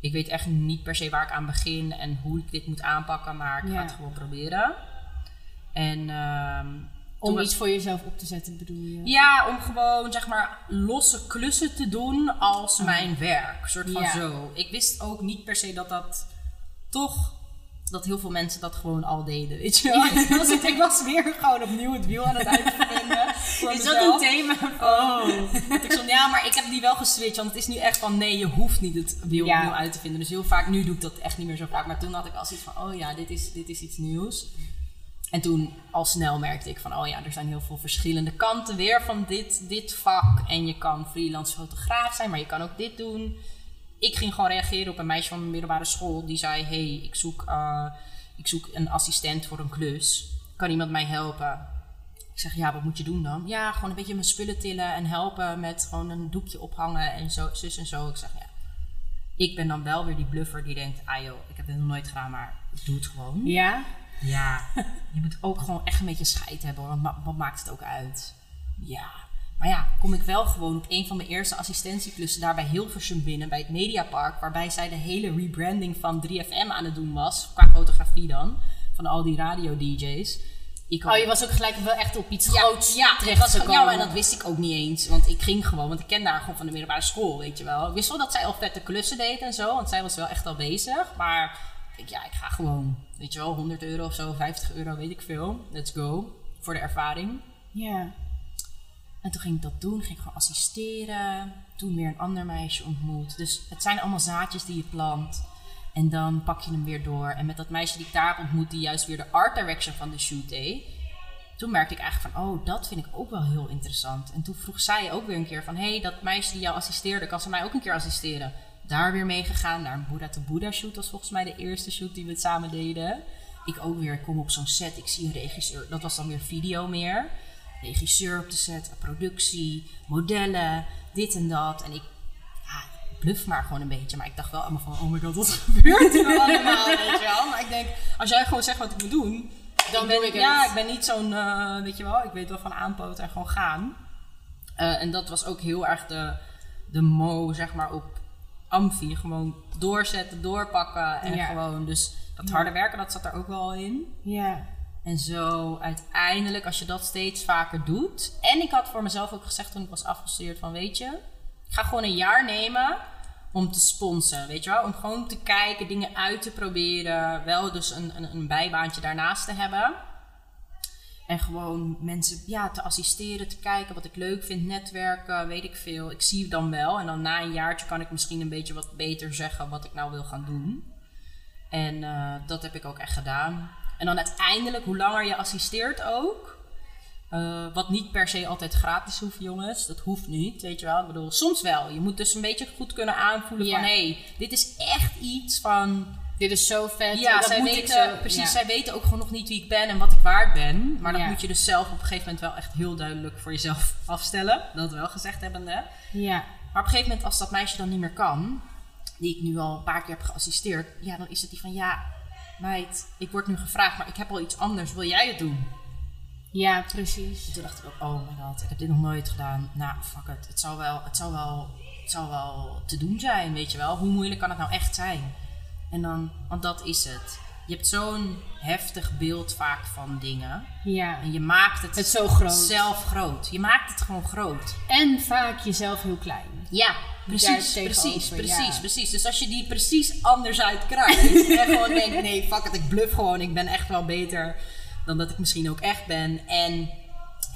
ik weet echt niet per se waar ik aan begin en hoe ik dit moet aanpakken, maar ik Ja. ga het gewoon proberen. En ehm, Om iets voor jezelf op te zetten, bedoel je? ja, om gewoon zeg maar losse klussen te doen als mijn werk. soort van Ja. zo. Ik wist ook niet per se dat dat toch. Dat heel veel mensen dat gewoon al deden, weet je wel. ik, was, ik was weer gewoon opnieuw het wiel aan het uitvinden. Is dat een thema? Oh. Ik ja, maar ik heb die wel geswitcht. Want het is nu echt van, nee, je hoeft niet het wiel Ja. opnieuw uit te vinden. Dus heel vaak, nu doe ik dat echt niet meer zo vaak. Maar toen had ik al zoiets van, oh ja, dit is, dit is iets nieuws. En toen al snel merkte ik van, oh ja, er zijn heel veel verschillende kanten weer van dit, dit vak. En je kan freelance fotograaf zijn, maar je kan ook dit doen. Ik ging gewoon reageren op een meisje van mijn middelbare school. Die zei, hey, ik zoek, eh, ik zoek een assistent voor een klus. Kan iemand mij helpen? Ik zeg, ja, wat moet je doen dan? Ja, gewoon een beetje mijn spullen tillen en helpen met gewoon een doekje ophangen en zo, zus en zo. Ik zeg, ja. Ik ben dan wel weer die bluffer die denkt, ah joh, ik heb dit nog nooit gedaan, maar doe het gewoon. Ja? Ja, je moet ook gewoon echt een beetje scheid hebben. hoor. Wat, ma- wat maakt het ook uit? Ja. Maar ja, kom ik wel gewoon op een van mijn eerste assistentieklussen daar bij Hilversum binnen, bij het Mediapark, waarbij zij de hele rebranding van 3FM aan het doen was, qua fotografie dan, van al die radio-dj's. Had- Oh, je was ook gelijk wel echt op iets ja, groots ja, terecht was, ja, gekomen. en dat wist ik ook niet eens. Want ik ging gewoon, want ik kende haar gewoon van de middelbare school, weet je wel. Ik wist wel dat zij al vette klussen deed en zo, want zij was wel echt al bezig. Maar ik, ja, ik ga gewoon, weet je wel, 100 euro of zo, 50 euro, weet ik veel. Let's go, voor de ervaring. Ja. En toen ging ik dat doen, ging ik gewoon assisteren. Toen weer een ander meisje ontmoet. Dus het zijn allemaal zaadjes die je plant. En dan pak je hem weer door. En met dat meisje die ik daar ontmoet, die juist weer de art direction van de shoot deed. Toen merkte ik eigenlijk van, oh, dat vind ik ook wel heel interessant. En toen vroeg zij ook weer een keer van, hé, hey, dat meisje die jou assisteerde, kan ze mij ook een keer assisteren? Daar weer mee gegaan, naar een Buddha to Buddha shoot. was volgens mij de eerste shoot die we samen deden. Ik ook weer, kom op zo'n set, ik zie een regisseur. Dat was dan weer video meer. Regisseur op de set, productie, modellen, dit en dat. En ik ja, bluff maar gewoon een beetje. Maar ik dacht wel allemaal van, oh my god, wat gebeurt hier nou allemaal, weet je wel. Maar ik denk, als jij gewoon zegt wat ik moet doen, Dan ben, doe ik het. Ja, ik ben niet zo'n, eh, weet je wel, ik weet wel van aanpoten en gewoon gaan. Eh, en dat was ook heel erg de, de mo, zeg maar, op Amfi. Gewoon doorzetten, doorpakken en Ja. gewoon, dus dat harde werken, dat zat er ook wel in. Ja. En zo uiteindelijk, als je dat steeds vaker doet. En ik had voor mezelf ook gezegd toen ik was afgestudeerd van weet je, ik ga gewoon een jaar nemen om te sponsen. Weet je wel, om gewoon te kijken, dingen uit te proberen. Wel dus een, een, een bijbaantje daarnaast te hebben. En gewoon mensen ja, te assisteren, te kijken wat ik leuk vind, netwerken, weet ik veel. Ik zie het dan wel. En dan na een jaartje kan ik misschien een beetje wat beter zeggen wat ik nou wil gaan doen. En eh, dat heb ik ook echt gedaan. En dan uiteindelijk, hoe langer je assisteert ook, Eh, wat niet per se altijd gratis hoeft, jongens. Dat hoeft niet, weet je wel. Ik bedoel, soms wel. Je moet dus een beetje goed kunnen aanvoelen Ja. van... hé, hey, dit is echt iets van... Dit is zo vet. Ja, dat zij moet weten, zo- precies, ja. zij weten ook gewoon nog niet wie ik ben en wat ik waard ben. Maar dat Ja. moet je dus zelf op een gegeven moment wel echt heel duidelijk voor jezelf afstellen. Dat wel gezegd hebbende. Ja, Maar op een gegeven moment, als dat meisje dan niet meer kan, die ik nu al een paar keer heb geassisteerd, ja, dan is het die van ja, meid, ik word nu gevraagd, maar ik heb al iets anders, wil jij het doen? ja, precies. En toen dacht ik ook, oh my god, ik heb dit nog nooit gedaan. Nou, fuck it, het zou wel, het zou wel, het zou wel te doen zijn, weet je wel. Hoe moeilijk kan het nou echt zijn? En dan, want dat is het. Je hebt zo'n heftig beeld vaak van dingen. Ja, En je maakt het, het zo groot. zelf groot. Je maakt het gewoon groot. En vaak jezelf heel klein. Ja, precies, precies, precies, ja. precies. Dus als je die precies anders uitkrijgt en gewoon denkt, nee, fuck it, ik bluff gewoon, ik ben echt wel beter dan dat ik misschien ook echt ben. En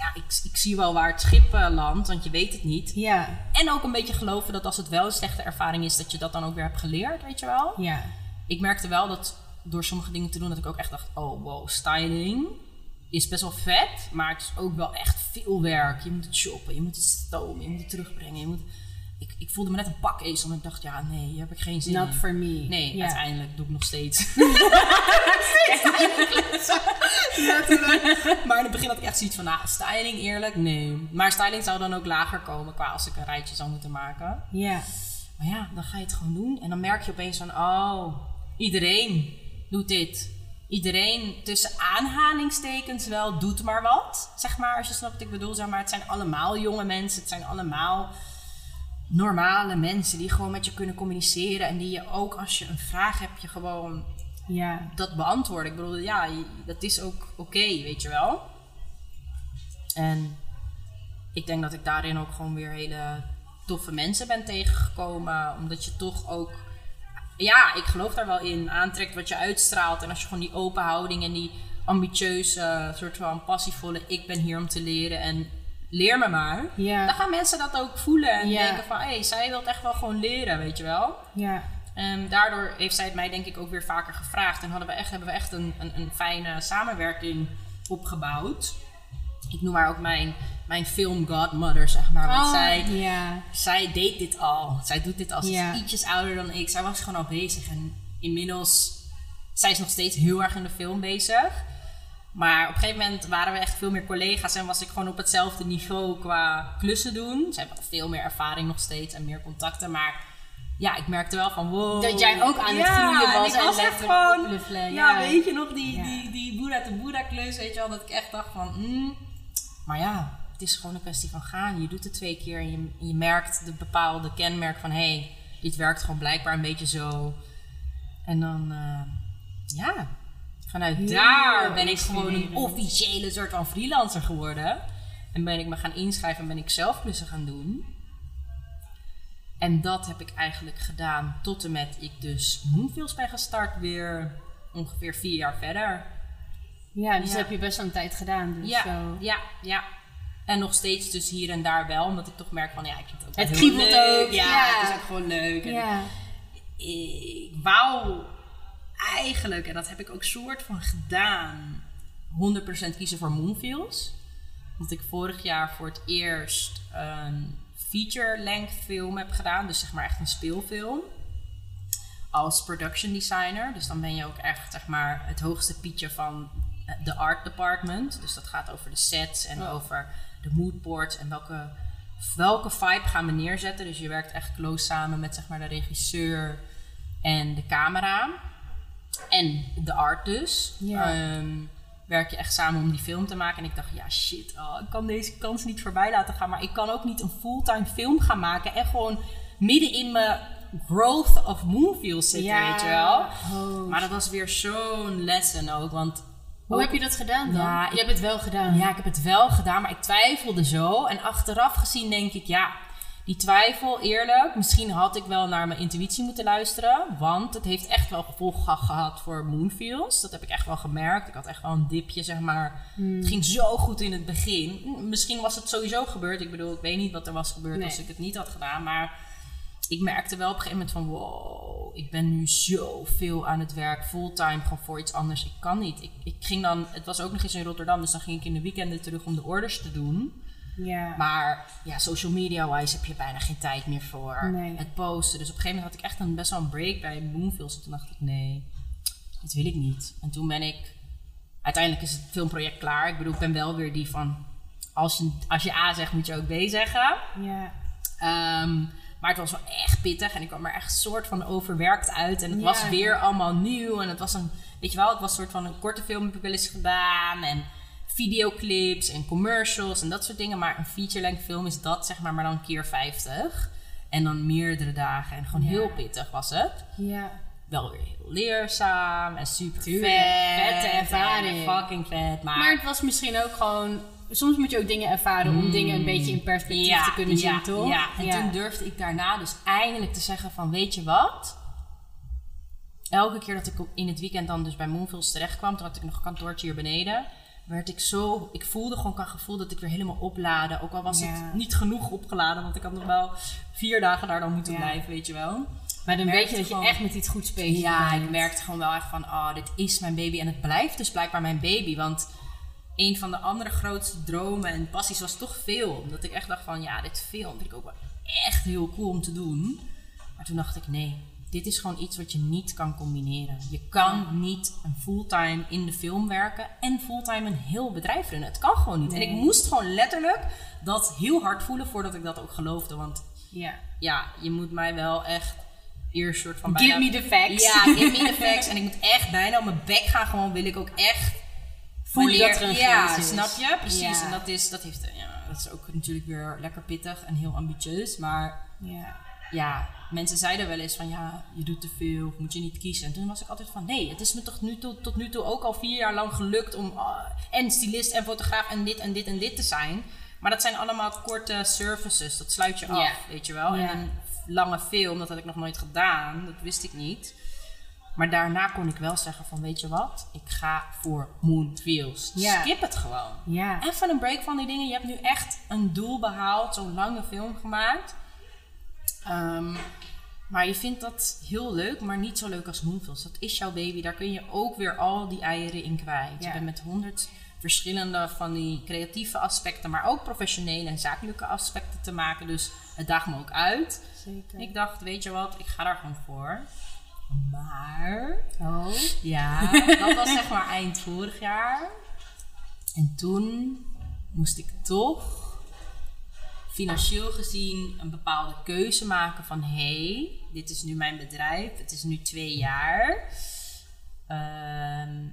ja, ik, ik zie wel waar het schip eh, landt, want je weet het niet. Ja, En ook een beetje geloven dat als het wel een slechte ervaring is, dat je dat dan ook weer hebt geleerd, weet je wel. ja. Ik merkte wel dat door sommige dingen te doen, dat ik ook echt dacht, oh wow, styling is best wel vet, maar het is ook wel echt veel werk. Je moet het shoppen, je moet het stomen, je moet het terugbrengen. Je moet... ik, ik voelde me net een pakezel en ik dacht, ja nee, hier heb ik geen zin Not in. for me. Nee, uiteindelijk doe ik nog steeds. maar in het begin had ik echt zoiets van, nou, styling eerlijk, nee. Maar styling zou dan ook lager komen qua als ik een rijtje zou moeten maken. Ja, Maar ja, dan ga je het gewoon doen. En dan merk je opeens van, oh, iedereen doet dit. Iedereen tussen aanhalingstekens wel doet maar wat. Zeg maar, als je snapt wat ik bedoel. Zeg maar, het zijn allemaal jonge mensen. Het zijn allemaal normale mensen die gewoon met je kunnen communiceren. En die je ook als je een vraag hebt, je gewoon ja. dat beantwoorden. Ik bedoel, ja, dat is ook oké, weet je wel. En ik denk dat ik daarin ook gewoon weer hele toffe mensen ben tegengekomen. Omdat je toch ook, ja, ik geloof daar wel in, aantrekt wat je uitstraalt. En als je gewoon die open houding en die ambitieuze, soort van passievolle, ik ben hier om te leren en leer me maar. Ja. Dan gaan mensen dat ook voelen en Ja. denken van, hé, hey, zij wil echt wel gewoon leren, weet je wel. Ja, En daardoor heeft zij het mij denk ik ook weer vaker gevraagd. En hadden we echt, hebben we echt een, een, een fijne samenwerking opgebouwd. Ik noem haar ook mijn, mijn film godmother, zeg maar. Want Oh, zij, ja. zij deed dit al. Zij doet dit al. Ze Ja. is ietsjes ouder dan ik. Zij was gewoon al bezig. En inmiddels, zij is nog steeds heel erg in de film bezig. Maar op een gegeven moment waren we echt veel meer collega's en was ik gewoon op hetzelfde niveau qua klussen doen. Ze hebben veel meer ervaring nog steeds en meer contacten. Maar ja, ik merkte wel van wow. Dat jij ook aan het Ja, groeien was ik en was echt gewoon, Ja, ja. weet je nog, die, Ja. die, die Boeddha te Boeddha klus, weet je wel. Dat ik echt dacht van, mm, maar ja, het is gewoon een kwestie van gaan. Je doet het twee keer en je, je merkt de bepaalde kenmerk van... hé, hey, dit werkt gewoon blijkbaar een beetje zo. En dan, eh, ja, vanuit Heel daar ben ik gewoon een officiële soort van freelancer geworden. En ben ik me gaan inschrijven en ben ik zelf klussen gaan doen. En dat heb ik eigenlijk gedaan tot en met ik dus Moonfields ben gestart weer ongeveer vier jaar verder. Ja, dus Ja. heb je best wel een tijd gedaan. Dus Ja, zo. ja, ja. En nog steeds dus hier en daar wel, omdat ik toch merk van ja, ik vind het ook Het kriebelt ook, Ja, ja. het is ook gewoon leuk. En Ja. ik wou eigenlijk, en dat heb ik ook soort van gedaan, 100% kiezen voor Moonfields. Omdat ik vorig jaar voor het eerst een feature-length film heb gedaan. Dus zeg maar echt een speelfilm. Als production designer. Dus dan ben je ook echt zeg maar het hoogste pietje van de art department. Dus dat gaat over de sets en Oh. over de moodboards en welke, welke vibe gaan we neerzetten. Dus je werkt echt close samen met zeg maar de regisseur en de camera. En de art dus. Ja. Ehm, werk je echt samen om die film te maken. En ik dacht, ja shit, oh, ik kan deze kans niet voorbij laten gaan. Maar ik kan ook niet een fulltime film gaan maken. En gewoon midden in mijn growth of Moonfields zitten, Ja. weet je wel. Oh. Maar dat was weer zo'n lesson ook. Want Hoe ook- heb je dat gedaan dan? Ja, je hebt het wel gedaan. ja, ik heb het wel gedaan, maar ik twijfelde zo. En achteraf gezien denk ik, ja, die twijfel, eerlijk, misschien had ik wel naar mijn intuïtie moeten luisteren. Want het heeft echt wel gevolgen ge- gehad voor Moonfields. Dat heb ik echt wel gemerkt. Ik had echt wel een dipje, zeg maar. Het ging zo goed in het begin. Misschien was het sowieso gebeurd. Ik bedoel, ik weet niet wat er was gebeurd Nee. als ik het niet had gedaan. Maar ik merkte wel op een gegeven moment van wow, ik ben nu zoveel aan het werk, fulltime, gewoon voor iets anders. Ik kan niet. Ik, ik ging dan, het was ook nog eens in Rotterdam, dus dan ging ik in de weekenden terug om de orders te doen. Ja. Maar ja, social media-wise heb je bijna geen tijd meer voor Nee. het posten. Dus op een gegeven moment had ik echt een, best wel een break bij Moonfields. En toen dacht ik, nee, dit wil ik niet. En toen ben ik... Uiteindelijk is het filmproject klaar. Ik bedoel, ik ben wel weer die van... Als je, als je A zegt, moet je ook B zeggen. Ja. Ehm, maar het was wel echt pittig. En ik kwam er echt soort van overwerkt uit. En het Ja. was weer allemaal nieuw. En het was een... Weet je wel, het was een soort van een korte film heb ik wel eens gedaan. En videoclips en commercials en dat soort dingen. Maar een feature-length film is dat, zeg maar, maar dan keer 50. En dan meerdere dagen. En gewoon Ja. heel pittig was het. Ja. Wel weer heel leerzaam en super Tuurlijk, vet. vette en ervaring. Fucking vet. Maar, Maar het was misschien ook gewoon... Soms moet je ook dingen ervaren om dingen een beetje in perspectief te kunnen ja, zien, toch? Ja, en toen durfde ik daarna dus eindelijk te zeggen van, weet je wat? Elke keer dat ik in het weekend dan dus bij Moonfields terecht kwam, toen had ik nog een kantoortje hier beneden, werd ik zo, ik voelde gewoon qua gevoel dat ik weer helemaal opladen. Ook al was Ja. het niet genoeg opgeladen, want ik had nog wel vier dagen daar dan moeten Ja. blijven, weet je wel. Maar dan weet je dat je echt met iets goed bezig Ja, bent. ik merkte gewoon wel echt van, oh, dit is mijn baby. En het blijft dus blijkbaar mijn baby. Want een van de andere grootste dromen en passies was toch film. Dat ik echt dacht van, ja, dit film vind ik ook wel echt heel cool om te doen. Maar toen dacht ik, nee, dit is gewoon iets wat je niet kan combineren. Je kan niet een fulltime in de film werken en fulltime een heel bedrijf runnen. Het kan gewoon niet. En ik moest gewoon letterlijk dat heel hard voelen voordat ik dat ook geloofde. Want Ja. ja, je moet mij wel echt eerst soort van Give bijna- me the facts. ja, give me the facts. En ik moet echt bijna op mijn bek gaan. Gewoon wil ik ook echt Voelen dat er een Ja, is. snap je? Precies. Ja. En dat is, dat, heeft, ja, dat is ook natuurlijk weer lekker pittig en heel ambitieus. Maar Ja. Ja, mensen zeiden wel eens van ja, je doet te veel, of moet je niet kiezen. En toen was ik altijd van nee, het is me toch nu toe, tot nu toe ook al vier jaar lang gelukt om ah, en stylist en fotograaf en dit en dit en dit te zijn. Maar dat zijn allemaal korte services, dat sluit je af, weet je wel. En een lange film, dat had ik nog nooit gedaan, dat wist ik niet. Maar daarna kon ik wel zeggen van weet je wat, ik ga voor Moonfields. Skip het gewoon. Even een break van die dingen. Je hebt nu echt een doel behaald, zo'n lange film gemaakt. Ehm, maar je vindt dat heel leuk, maar niet zo leuk als Moonfields. Dat is jouw baby. Daar kun je ook weer al die eieren in kwijt. Je bent met honderd verschillende van die creatieve aspecten, maar ook professionele en zakelijke aspecten te maken. Dus het daagt me ook uit. Zeker. Ik dacht, weet je wat, ik ga daar gewoon voor. Maar Oh. ja, dat was zeg maar eind vorig jaar. En toen moest ik toch financieel gezien een bepaalde keuze maken van hé, hey, dit is nu mijn bedrijf, het is nu twee jaar. Ehm,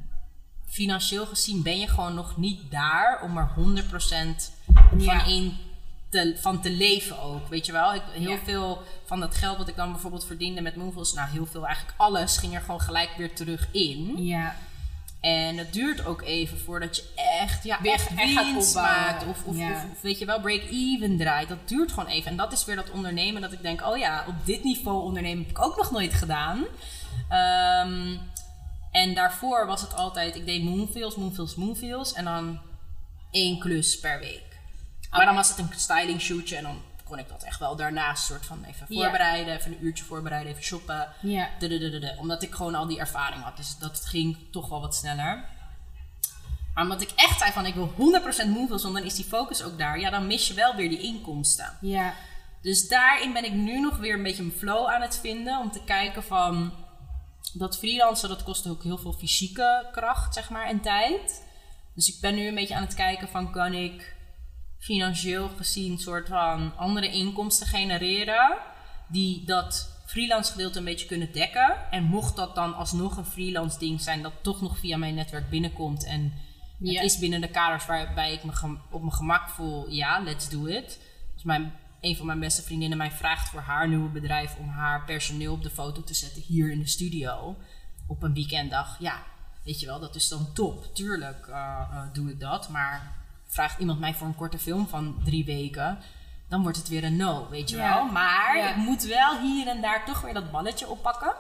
financieel gezien ben je gewoon nog niet daar om er 100% van, Ja. in te, van te leven ook. Weet je wel, ik, heel Ja. veel van dat geld wat ik dan bijvoorbeeld verdiende met Moonfuls, nou heel veel, eigenlijk alles ging er gewoon gelijk weer terug in. Ja. En het duurt ook even voordat je echt, ja, Weer echt echt winst maakt. Of, of, Ja. of, of weet je wel, break-even draait. Dat duurt gewoon even. En dat is weer dat ondernemen dat ik denk, oh ja, op dit niveau ondernemen heb ik ook nog nooit gedaan. Ehm, en daarvoor was het altijd, ik deed moonfields, moonfields, moonfields. En dan één klus per week. Maar dan was het een styling shootje en dan kon ik dat echt wel daarnaast soort van even voorbereiden. Even een uurtje voorbereiden, even shoppen. Ja. Omdat ik gewoon al die ervaring had. Dus dat ging toch wel wat sneller. Maar omdat ik echt zei van ik wil 100% Moonfields, want dan is die focus ook daar. Ja, dan mis je wel weer die inkomsten. Ja. Dus daarin ben ik nu nog weer een beetje een flow aan het vinden. Om te kijken van dat freelancen, dat kost ook heel veel fysieke kracht, zeg maar, en tijd. Dus ik ben nu een beetje aan het kijken van kan ik financieel gezien soort van andere inkomsten genereren. Die dat freelance gedeelte een beetje kunnen dekken. En mocht dat dan alsnog een freelance ding zijn dat toch nog via mijn netwerk binnenkomt. En het is binnen de kaders waarbij ik me op mijn gemak voel. Ja, let's do it. Als mijn, een van mijn beste vriendinnen mij vraagt voor haar nieuwe bedrijf om haar personeel op de foto te zetten hier in de studio. Op een weekenddag. Ja, weet je wel, dat is dan top. Tuurlijk eh, eh, doe ik dat. Maar vraagt iemand mij voor een korte film van drie weken. Dan wordt het weer een no, weet je Ja. wel. Maar Ja. ik moet wel hier en daar toch weer dat balletje oppakken.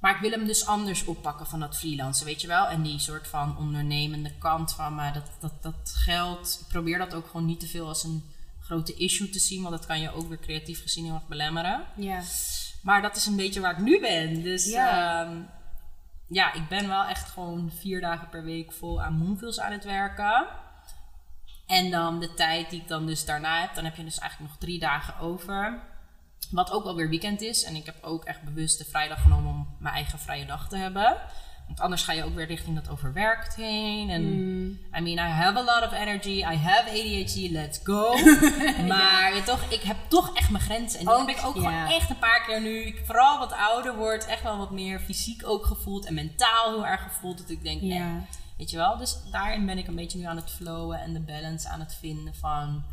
Maar ik wil hem dus anders oppakken van dat freelancen, weet je wel. En die soort van ondernemende kant van me, dat, dat, dat geld, ik probeer dat ook gewoon niet te veel als een grote issue te zien, want dat kan je ook weer creatief gezien heel erg belemmeren. Ja. Maar dat is een beetje waar ik nu ben. Dus Ja. ja, ja ik ben wel echt gewoon vier dagen per week vol aan Moonfields aan het werken. En dan de tijd die ik dan dus daarna heb, dan heb je dus eigenlijk nog drie dagen over. Wat ook alweer weekend is. En ik heb ook echt bewust de vrijdag genomen om mijn eigen vrije dag te hebben. Want anders ga je ook weer richting dat overwerkt heen. En Mm. I mean, I have a lot of energy. I have ADHD. Let's go. maar toch, ik heb toch echt mijn grenzen. En die Ook, heb ik ook ja. gewoon echt een paar keer nu. Ik vooral wat ouder word, echt wel wat meer fysiek ook gevoeld. En mentaal heel erg gevoeld. Dat ik denk, eh, Ja. weet je wel. Dus daarin ben ik een beetje nu aan het flowen en de balance aan het vinden van...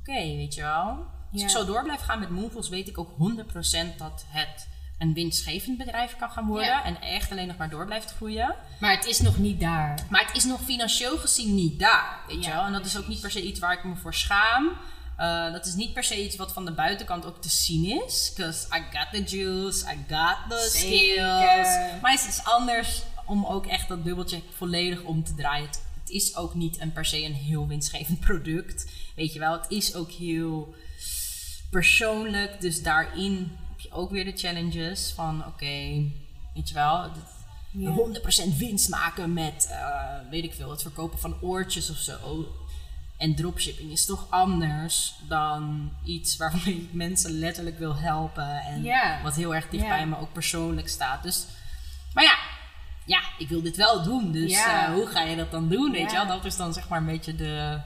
Oké, weet je wel. Als ik zo door blijf gaan met Moonfuls, weet ik ook 100% dat het een winstgevend bedrijf kan gaan worden. Ja. En echt alleen nog maar door blijft groeien. Maar het is nog niet daar. Maar het is nog financieel gezien niet daar, weet je wel. En dat is ook niet per se iets waar ik me voor schaam. Uh, dat is niet per se iets wat van de buitenkant ook te zien is. Because I got the juice, I got the Zeker. skills. Maar het is anders om ook echt dat bubbeltje volledig om te draaien. Het, het is ook niet een per se een heel winstgevend product. Weet je wel, het is ook heel persoonlijk. Dus daarin ook weer de challenges van oké, weet je wel... dit- Ja. 100% winst maken met, eh, weet ik veel, het verkopen van oortjes of zo. En dropshipping is toch anders dan iets waarmee ik mensen letterlijk wil helpen. En wat heel erg dicht bij me ook persoonlijk staat. Dus, maar ja, ja, ik wil dit wel doen. Dus eh, hoe ga je dat dan doen? Weet je wel? Dat is dan zeg maar een beetje de,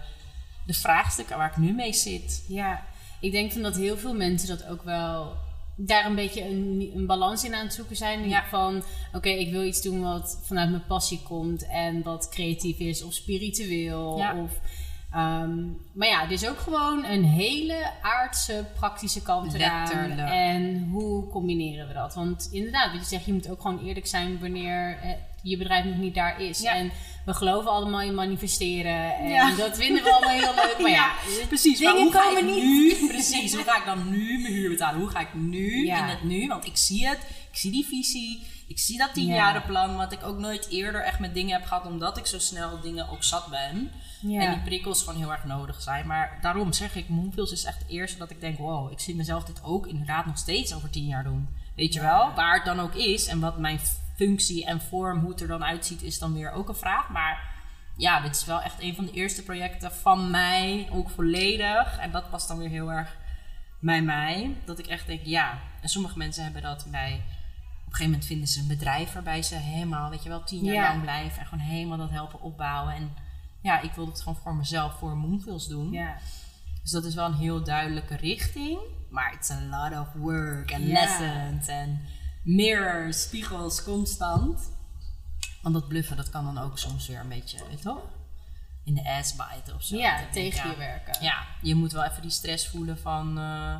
de vraagstukken waar ik nu mee zit. Ja, ik denk van dat heel veel mensen dat ook wel daar een beetje een, een balans in aan het zoeken zijn. Ja. Van oké, ik wil iets doen wat vanuit mijn passie komt en wat creatief is of spiritueel. Ja. Of, ehm, maar ja, er is ook gewoon een hele aardse, praktische kant eraan. En hoe combineren we dat? Want inderdaad, wat je zegt, je moet ook gewoon eerlijk zijn wanneer eh, je bedrijf nog niet daar is. Ja. En we geloven allemaal in manifesteren. En Ja. dat vinden we allemaal heel leuk. Maar ja, precies. Maar hoe ga ik niet. nu, precies, hoe ga ik dan nu mijn huur betalen? Hoe ga ik nu Ja. in het nu? Want ik zie het, ik zie die visie, ik zie dat Ja. tienjarenplan, wat ik ook nooit eerder echt met dingen heb gehad, omdat ik zo snel dingen ook zat ben. Ja. En die prikkels gewoon heel erg nodig zijn. Maar daarom zeg ik, Moonfields is echt het eerste dat ik denk, wow, ik zie mezelf dit ook inderdaad nog steeds over tien jaar doen. Weet je wel? Waar het dan ook is en wat mijn functie en vorm, hoe het er dan uitziet, is dan weer ook een vraag. Maar ja, dit is wel echt een van de eerste projecten van mij, ook volledig. En dat past dan weer heel erg bij mij. Dat ik echt denk, ja. En sommige mensen hebben dat bij... Op een gegeven moment vinden ze een bedrijf waarbij ze helemaal, weet je wel, tien jaar Ja. lang blijven. En gewoon helemaal dat helpen opbouwen. En ja, ik wil het gewoon voor mezelf, voor Moonfields doen. Ja. Dus dat is wel een heel duidelijke richting. Maar it's a lot of work Ja. lessons en mirrors, spiegels, constant. Want dat bluffen, dat kan dan ook soms weer een beetje, weet je toch? In de ass bijten of zo. Ja, tegen ja, je werken. Ja, je moet wel even die stress voelen van... eh,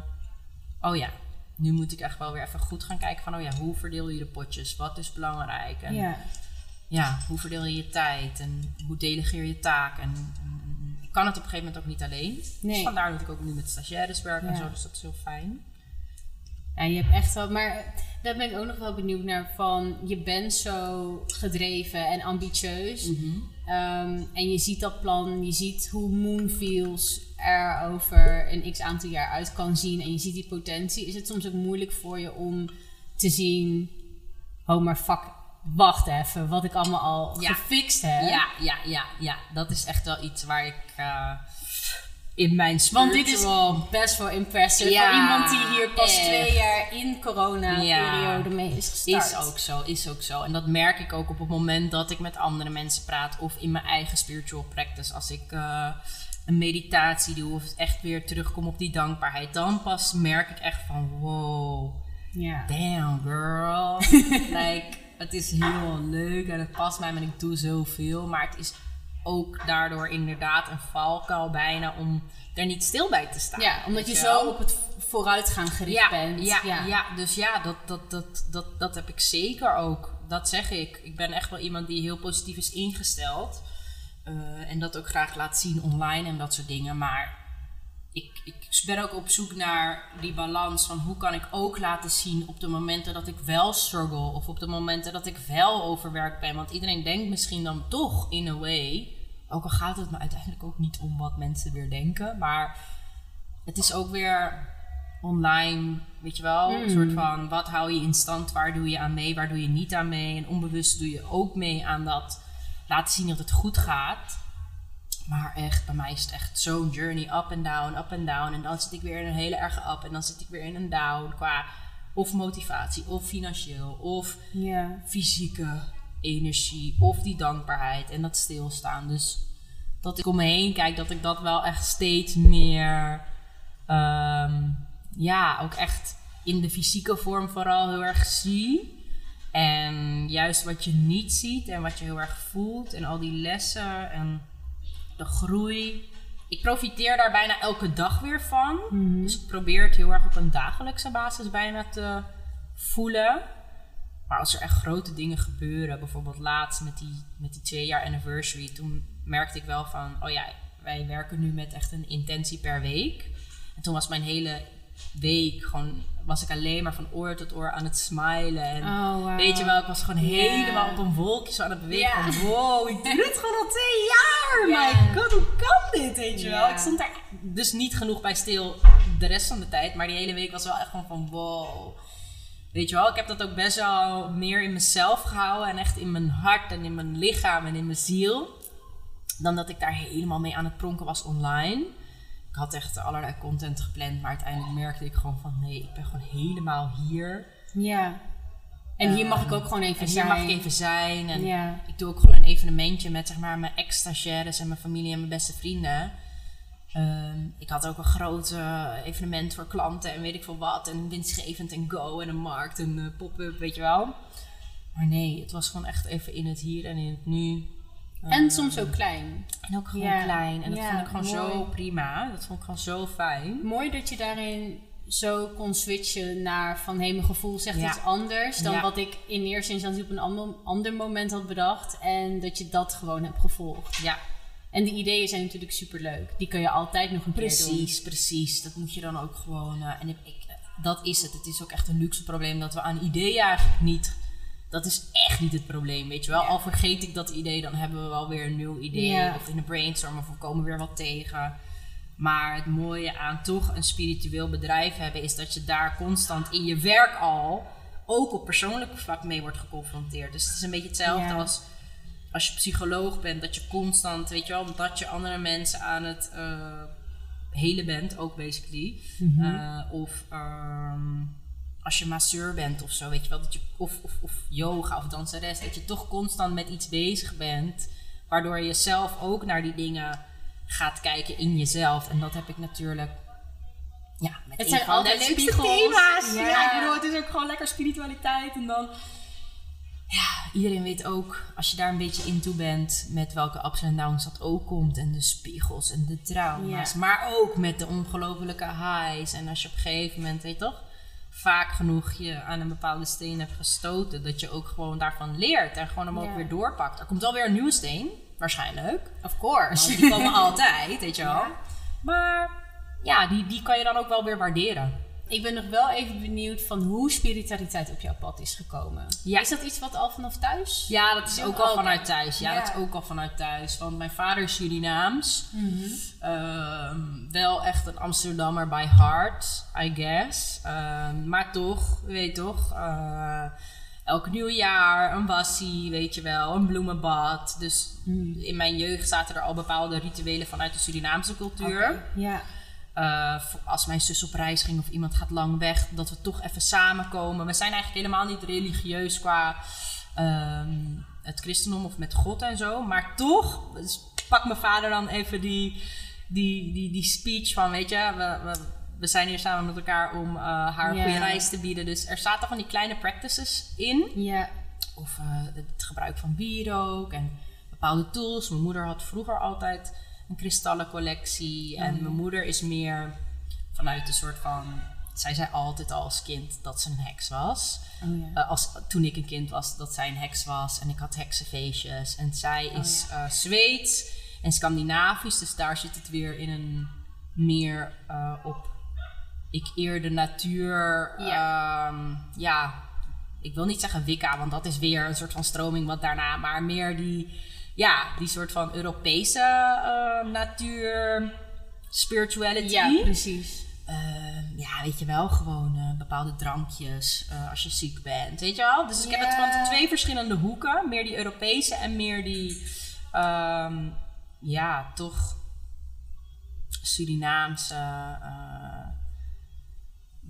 oh ja, nu moet ik echt wel weer even goed gaan kijken van... Oh ja, hoe verdeel je de potjes? Wat is belangrijk? En Ja. ja, hoe verdeel je je tijd en hoe delegeer je taak? En, ik kan het op een gegeven moment ook niet alleen. Dus Nee. vandaar dat ik ook nu met stagiaires werk en zo, dus dat is heel fijn. Ja, je hebt echt wel, maar daar ben ik ook nog wel benieuwd naar van, je bent zo gedreven en ambitieus. Ehm, en je ziet dat plan, je ziet hoe Moonfields er over een x aantal jaar uit kan zien en je ziet die potentie. Is het soms ook moeilijk voor je om te zien, oh maar fuck, wacht even, wat ik allemaal al Ja. gefixt heb. Ja, ja, ja, ja, dat is echt wel iets waar ik eh, in mijn Want dit is spiritual- best wel impressive Ja, voor iemand die hier pas echt. twee jaar in corona-periode mee is gestart. Is ook zo, is ook zo. En dat merk ik ook op het moment dat ik met andere mensen praat of in mijn eigen spiritual practice. Als ik eh, een meditatie doe of echt weer terugkom op die dankbaarheid, dan pas merk ik echt van wow, Ja. damn girl. like, het is heel leuk en het past mij en ik doe zoveel. Maar het is ook daardoor inderdaad een valkuil bijna om er niet stil bij te staan. Ja, omdat je zo op het vooruitgaan gericht ja, bent. Ja, ja. dus ja, dat, dat, dat, dat, dat heb ik zeker ook. Dat zeg ik. Ik ben echt wel iemand die heel positief is ingesteld. Eh, en dat ook graag laat zien online en dat soort dingen. Maar ik, ik ben ook op zoek naar die balans van hoe kan ik ook laten zien op de momenten dat ik wel struggle. Of op de momenten dat ik wel overwerkt ben. Want iedereen denkt misschien dan toch in a way. Ook al gaat het me uiteindelijk ook niet om wat mensen weer denken. Maar het is ook weer online, weet je wel, een soort van wat hou je in stand, waar doe je aan mee, waar doe je niet aan mee. En onbewust doe je ook mee aan dat laten zien dat het goed gaat. Maar echt, bij mij is het echt zo'n journey up en down, up en down. En dan zit ik weer in een hele erge up en dan zit ik weer in een down qua of motivatie, of financieel, of Ja. fysieke energie, of die dankbaarheid en dat stilstaan. Dus dat ik om me heen kijk, dat ik dat wel echt steeds meer, ehm, ja, ook echt in de fysieke vorm vooral heel erg zie. En juist wat je niet ziet en wat je heel erg voelt en al die lessen en de groei. Ik profiteer daar bijna elke dag weer van. Mhm. Dus ik probeer het heel erg op een dagelijkse basis bijna te voelen. Maar als er echt grote dingen gebeuren, bijvoorbeeld laatst met die, met die twee jaar anniversary, toen merkte ik wel van, oh ja, wij werken nu met echt een intentie per week. En toen was mijn hele week gewoon, was ik alleen maar van oor tot oor aan het smilen. En Oh, wow. weet je wel, ik was gewoon helemaal op een wolkje zo aan het bewegen. Van, wow, ik doe het gewoon al twee jaar. Ja. My god, hoe kan dit, weet je wel? Ik stond daar dus niet genoeg bij stil de rest van de tijd. Maar die hele week was wel echt gewoon van, wow. Weet je wel, ik heb dat ook best wel meer in mezelf gehouden. En echt in mijn hart en in mijn lichaam en in mijn ziel. Dan dat ik daar helemaal mee aan het pronken was online. Ik had echt allerlei content gepland. Maar uiteindelijk merkte ik gewoon van... Nee, ik ben gewoon helemaal hier. Ja. En hier mag ik ook gewoon even En hier zijn. mag ik even zijn. En Ja. ik doe ook gewoon een evenementje met zeg maar, mijn ex-stagiaires en mijn familie en mijn beste vrienden. Ehm, ik had ook een groot eh, evenement voor klanten en weet ik veel wat. En winstgevend en go en een markt en een pop-up, weet je wel. Maar nee, het was gewoon echt even in het hier en in het nu. En Ehm, soms ook klein. En ook gewoon Ja. klein. En dat Ja, vond ik gewoon zo prima. Dat vond ik gewoon zo fijn. Mooi dat je daarin zo kon switchen naar van hé, mijn gevoel zegt Ja. iets anders dan Ja. wat ik in eerste instantie op een ander, ander moment had bedacht. En dat je dat gewoon hebt gevolgd. Ja, En de ideeën zijn natuurlijk super leuk. Die kun je altijd nog een keer doen. Precies, precies. Dat moet je dan ook gewoon. eh, en ik, ik- dat is het. Het is ook echt een luxe probleem dat we aan ideeën eigenlijk niet. Dat is echt niet het probleem, weet je wel. Ja. Al vergeet ik dat idee, dan hebben we wel weer een nieuw idee. Ja. Of in de brainstorm, of we komen weer wat tegen. Maar het mooie aan toch een spiritueel bedrijf hebben, is dat je daar constant in je werk al, ook op persoonlijk vlak mee wordt geconfronteerd. Dus het is een beetje hetzelfde Ja. als als je psycholoog bent, dat je constant, weet je wel, dat je andere mensen aan het eh helen bent, ook basically. Eh, of ehm, als je masseur bent of zo, weet je wel, dat je, of, of, of yoga of danseres, dat je toch constant met iets bezig bent, waardoor je zelf ook naar die dingen gaat kijken in jezelf. En dat heb ik natuurlijk. Ja, met Het zijn de leukste spiegels. thema's. Ja. Ja. ik bedoel, het is ook gewoon lekker spiritualiteit. En dan ja, iedereen weet ook, als je daar een beetje in toe bent, met welke ups en downs dat ook komt. En de spiegels en de trauma's. Ja. Maar ook met de ongelofelijke highs. En als je op een gegeven moment, weet je toch, vaak genoeg je aan een bepaalde steen hebt gestoten, dat je ook gewoon daarvan leert en gewoon hem ook Ja. weer doorpakt. Er komt alweer een nieuwe steen, waarschijnlijk. Of course. Want die komen altijd, weet je wel. Ja. Maar ja, die, die kan je dan ook wel weer waarderen. Ik ben nog wel even benieuwd van hoe spiritualiteit op jouw pad is gekomen. Ja. Is dat iets wat al vanaf thuis? Ja, dat is ook al ook. vanuit thuis. Ja, Ja. dat is ook al vanuit thuis. Want mijn vader is Surinaams. Ehm, wel echt een Amsterdammer by heart, I guess. Ehm, maar toch, je weet toch, eh, elk nieuwjaar een wassie, weet je wel, een bloemenbad. Dus in mijn jeugd zaten er al bepaalde rituelen vanuit de Surinaamse cultuur. Ja. Eh, als mijn zus op reis ging of iemand gaat lang weg, dat we toch even samenkomen. We zijn eigenlijk helemaal niet religieus qua ehm, het christendom of met God en zo. Maar toch dus pak mijn vader dan even die, die, die, die speech van, weet je, we, we, we zijn hier samen met elkaar om eh, haar een Ja. goede reis te bieden. Dus er zaten van die kleine practices in. Ja. Of eh, het gebruik van wierook en bepaalde tools. Mijn moeder had vroeger altijd een kristallencollectie. En Mhm. mijn moeder is meer vanuit een soort van... Zij zei altijd al als kind dat ze een heks was. Oh ja. Eh, als, toen ik een kind was, dat zij een heks was. En ik had heksenfeestjes. En zij is eh Zweeds en Scandinavisch. Dus daar zit het weer in een meer eh, op... Ik eer de natuur. Ja. ehm, ja, ik wil niet zeggen Wicca, want dat is weer een soort van stroming wat daarna. Maar meer die, ja, die soort van Europese eh, natuur. spirituality. Ja, precies. Ehm, ja, weet je wel, gewoon eh, bepaalde drankjes eh, als je ziek bent, weet je wel? Dus ik heb het van twee verschillende hoeken. Meer die Europese en meer die, ehm, ja, toch Surinaamse,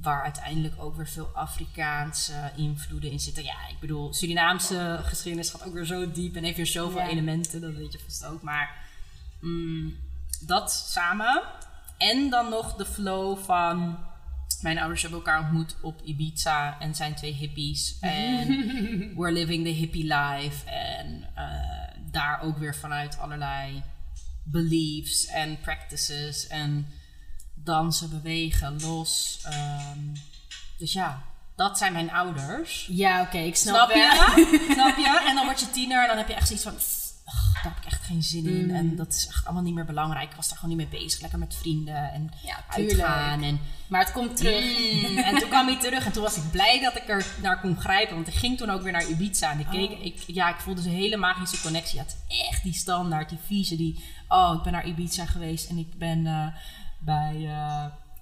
waar uiteindelijk ook weer veel Afrikaanse invloeden in zitten. Ja, ik bedoel, Surinaamse geschiedenis gaat ook weer zo diep en heeft weer zoveel Ja. elementen, dat weet je vast ook. Maar mm, dat samen. En dan nog de flow van. Mijn ouders hebben elkaar ontmoet op Ibiza en zijn twee hippies. En we're living the hippie life. En eh, daar ook weer vanuit allerlei beliefs en practices. En dansen, bewegen, los. Ehm, dus ja, dat zijn mijn ouders. Ja, oké, ik snap, je? Snap je? En dan word je tiener en dan heb je echt zoiets van... "Pff, ach, daar heb ik echt geen zin in. Mm. En dat is echt allemaal niet meer belangrijk. Ik was daar gewoon niet mee bezig. Lekker met vrienden en Ja, uitgaan. En, Maar het komt terug. Mm, en toen kwam hij terug en toen was ik blij dat ik er naar kon grijpen. Want ik ging toen ook weer naar Ibiza. En ik keek, Oh. ik, ja, ik voelde zo'n hele magische connectie. Het is echt die standaard, die vieze, die... Oh, ik ben naar Ibiza geweest en ik ben eh, bij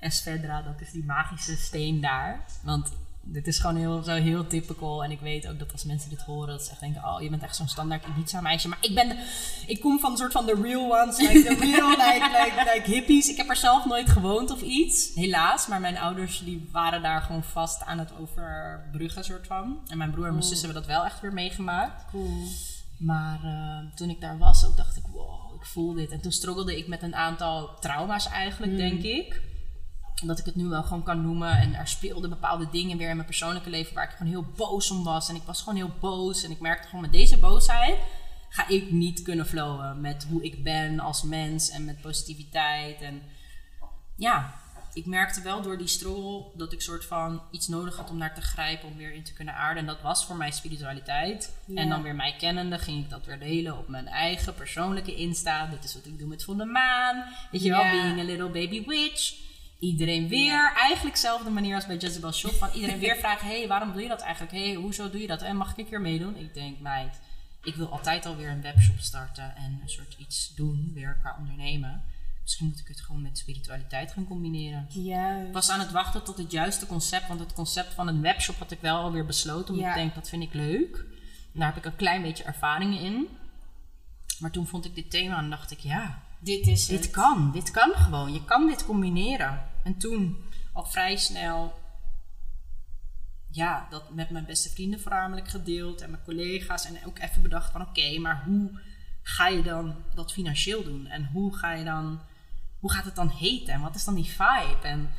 Esvedra. Dat is die magische steen daar. Want dit is gewoon heel, zo heel typical. En ik weet ook dat als mensen dit horen, dat ze echt denken... Oh, je bent echt zo'n standaard Ibiza-meisje. Maar ik ben... de- ik kom van een soort van de real ones. Like the real, like, like, like hippies. Ik heb er zelf nooit gewoond of iets. Helaas. Maar mijn ouders die waren daar gewoon vast aan het overbruggen, soort van. En mijn broer en mijn Cool. zus hebben dat wel echt weer meegemaakt. Cool. Maar eh, toen ik daar was, ook dacht ik, wow, voel dit. En toen struggelde ik met een aantal trauma's eigenlijk, Mm. denk ik. Dat ik het nu wel gewoon kan noemen. En er speelden bepaalde dingen weer in mijn persoonlijke leven waar ik gewoon heel boos om was. En ik was gewoon heel boos. En ik merkte gewoon met deze boosheid ga ik niet kunnen flowen met hoe ik ben als mens en met positiviteit. En ja, ik merkte wel door die struggle dat ik soort van iets nodig had om naar te grijpen, om weer in te kunnen aarden. En dat was voor mij spiritualiteit. Ja. En dan weer mij kennende ging ik dat weer delen op mijn eigen persoonlijke Insta. Dit is wat ik doe met Van de Maan. Weet je wel, Ja. being a little baby witch. Iedereen weer, eigenlijk dezelfde manier als bij Jezebel Shop. Van iedereen weer vragen, hey, waarom doe je dat eigenlijk? hey, hoezo doe je dat? En mag ik een keer meedoen? Ik denk, meid, ik wil altijd alweer een webshop starten en een soort iets doen, weer qua ondernemen. Misschien moet ik het gewoon met spiritualiteit gaan combineren. Juist. Ik was aan het wachten tot het juiste concept, want het concept van een webshop had ik wel alweer besloten. Omdat Ja. ik denk, dat vind ik leuk. Daar heb ik een klein beetje ervaring in. Maar toen vond ik dit thema en dacht ik, ja, Dit is dit het. kan. Dit kan gewoon. Je kan dit combineren. En toen al vrij snel, ja, dat met mijn beste vrienden voornamelijk gedeeld en mijn collega's. En ook even bedacht van, oké, maar hoe ga je dan dat financieel doen? En hoe ga je dan, hoe gaat het dan heten? En wat is dan die vibe? En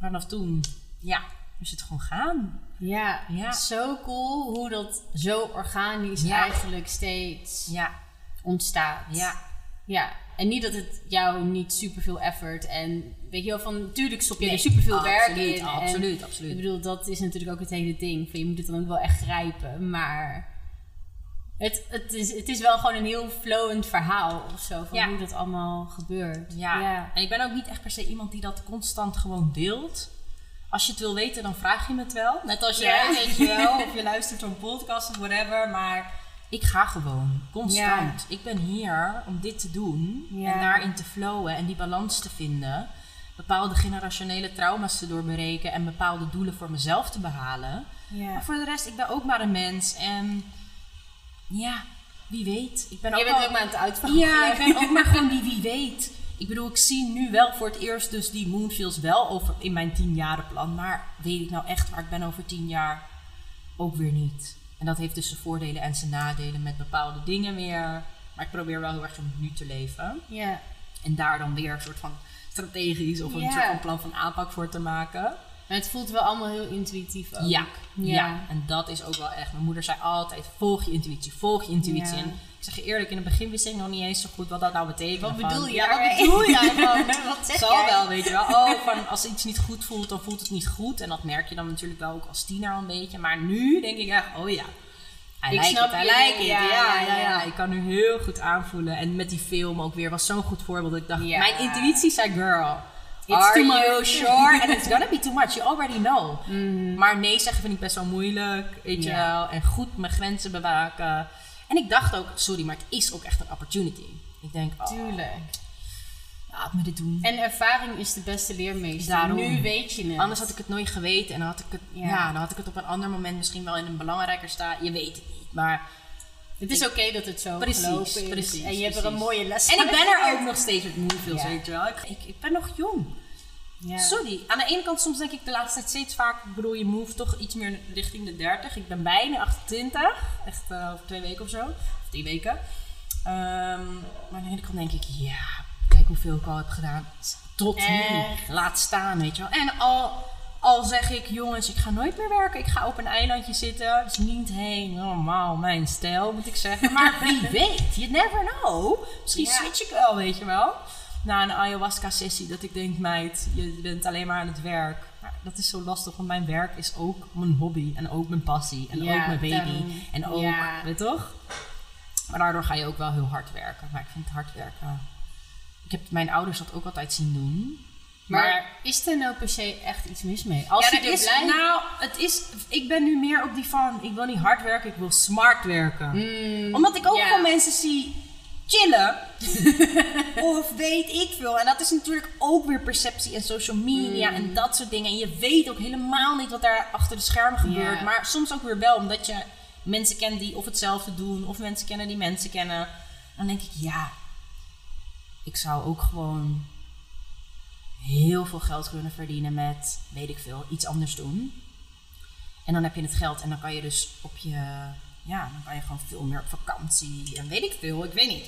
vanaf toen, ja, is het gewoon gaan. Ja, Ja. zo cool hoe dat zo organisch Ja. eigenlijk steeds Ja, ontstaat. ja, Ja, en niet dat het jou niet superveel effort en weet je wel, van natuurlijk stop je Nee, er superveel werk absoluut, in. en absoluut, absoluut. Ik bedoel, dat is natuurlijk ook het hele ding. Van, je moet het dan ook wel echt grijpen, maar het, het, is, het is wel gewoon een heel flowend verhaal of zo, van Ja. hoe dat allemaal gebeurt. Ja. ja. en ik ben ook niet echt per se iemand die dat constant gewoon deelt. Als je het wil weten, dan vraag je me het wel. Net als jij, Ja. weet je wel. Of je luistert zo'n podcast of whatever. Maar ik ga gewoon, constant. Ik ben hier om dit te doen. En daarin te flowen en die balans te vinden. Bepaalde generationele trauma's te doorbreken. En bepaalde doelen voor mezelf te behalen. Ja. Maar voor de rest, ik ben ook maar een mens. En ja, wie weet. Ik ben Je ook bent wel- ook maar aan het uitvogelen. ja, ik ben ook maar gewoon die wie weet. Ik bedoel, ik zie nu wel voor het eerst dus die Moonfields wel over in mijn tienjarenplan. Maar weet ik nou echt waar ik ben over tien jaar? Ook weer niet. En dat heeft dus zijn voordelen en zijn nadelen met bepaalde dingen weer. Maar ik probeer wel heel erg om nu te leven. Ja. En daar dan weer een soort van strategisch of een Ja. soort van plan van aanpak voor te maken. Het voelt wel allemaal heel intuïtief ook. Ja, ja. Ja. en dat is ook wel echt. Mijn moeder zei altijd: volg je intuïtie, volg je intuïtie. Ja. En ik zeg je eerlijk, in het begin wist ik nog niet eens zo goed wat dat nou betekent. Wat bedoel je Ja, wat bedoel jij? Van, Wat zeg zal jij? wel, weet je wel. Oh, van als iets niet goed voelt, dan voelt het niet goed. En dat merk je dan natuurlijk wel ook als tiener al een beetje. Maar nu denk ik echt: oh ja. Like snap je, like it. ja, Ja, ja. Ik kan nu heel goed aanvoelen. En met die film ook weer was zo'n goed voorbeeld. dat Ik dacht, mijn intuïtie zei: girl. It's Are too you much." sure? And it's gonna be too much. You already know. Maar nee zeggen vind ik best wel moeilijk. Weet je wel. En goed mijn grenzen bewaken. En ik dacht ook, sorry, maar het is ook echt een opportunity. Ik denk, oh, Tuurlijk. laat me dit doen. En ervaring is de beste leermeester. Daarom. Nu weet je het. Anders had ik het nooit geweten en dan had ik het, Ja. ja. dan had ik het op een ander moment misschien wel in een belangrijker staan. Je weet het niet, maar Het is oké dat het zo Precies, is. precies, En je hebt er een mooie les En ik ben er ook nog steeds met Ja. weet je wel. Ik, ik, ik ben nog jong. Ja. Sorry. Aan de ene kant soms denk ik de laatste tijd steeds vaak, ik bedoel je move toch iets meer richting de 30. Ik ben bijna 28. Echt eh, over twee weken of zo. Of drie weken. Ehm, maar aan de ene kant denk ik, ja, kijk hoeveel ik al heb gedaan. Tot nu. Laat staan, weet je wel. En al, al zeg ik, jongens, ik ga nooit meer werken. Ik ga op een eilandje zitten. Het is niet helemaal mijn stijl, moet ik zeggen. Maar wie weet, you never know. Misschien Ja. switch ik wel, weet je wel. Na een ayahuasca-sessie dat ik denk, meid, je bent alleen maar aan het werk. Maar dat is zo lastig, want mijn werk is ook mijn hobby. En ook mijn passie. En Ja, ook mijn baby. En ook, Ja. weet je toch? Maar daardoor ga je ook wel heel hard werken. Maar ik vind het hard werken... Ik heb mijn ouders dat ook altijd zien doen. Maar, is er nou per se echt iets mis mee? Als ja, je er is, blij... nou, het is, ik ben nu meer op die van, ik wil niet hard werken, ik wil smart werken. Mm, Omdat ik ook ja. gewoon mensen zie chillen. of weet ik veel. En dat is natuurlijk ook weer perceptie en social media Mm. en dat soort dingen. En je weet ook helemaal niet wat daar achter de schermen gebeurt. Maar soms ook weer wel, omdat je mensen kent die of hetzelfde doen, of mensen kennen die mensen kennen. Dan denk ik, ja, ik zou ook gewoon heel veel geld kunnen verdienen met, weet ik veel, iets anders doen. En dan heb je het geld en dan kan je dus op je, ja, dan kan je gewoon veel meer op vakantie en weet ik veel, ik weet niet.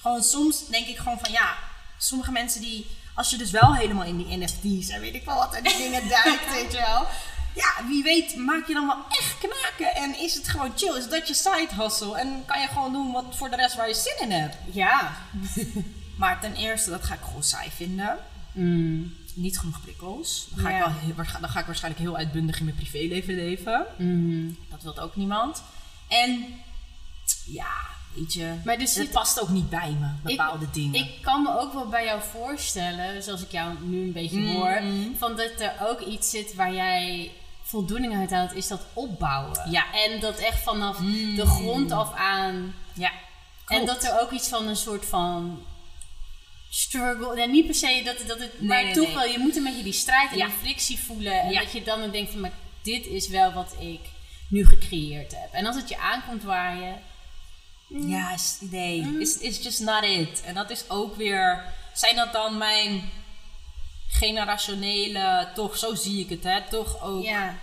Gewoon soms denk ik gewoon van, ja, sommige mensen die, als je dus wel helemaal in die NFT's en weet ik wel wat en die dingen duikt, weet je wel. Ja, wie weet maak je dan wel echt knaken en is het gewoon chill, is dat je side hustle en kan je gewoon doen wat voor de rest waar je zin in hebt. Ja. Maar ten eerste, dat ga ik gewoon saai vinden. Mm, Niet genoeg prikkels. Dan ga, Ja. ik, wel dan ga ik waarschijnlijk heel uitbundig in mijn privéleven leven. mm. Dat wil ook niemand. En ja, weet je, Maar dus het past ook niet bij me, bepaalde dingen. Ik kan me ook wel bij jou voorstellen, zoals ik jou nu een beetje Mm, hoor, van dat er ook iets zit waar jij voldoening uit haalt, is dat opbouwen. Ja. En dat echt vanaf de grond af aan. ja, En dat er ook iets van een soort van struggle. Ja, niet per se dat, dat het. Nee, maar nee, toch wel, je moet een beetje die strijd en Ja. die frictie voelen. En Ja. dat je dan denkt van, maar dit is wel wat ik nu gecreëerd heb. En als het je aankomt waar je. Ja, is, nee, Mm. is, is just not it. En dat is ook weer, zijn dat dan mijn generationele, toch, zo zie ik het, hè, toch ook Ja.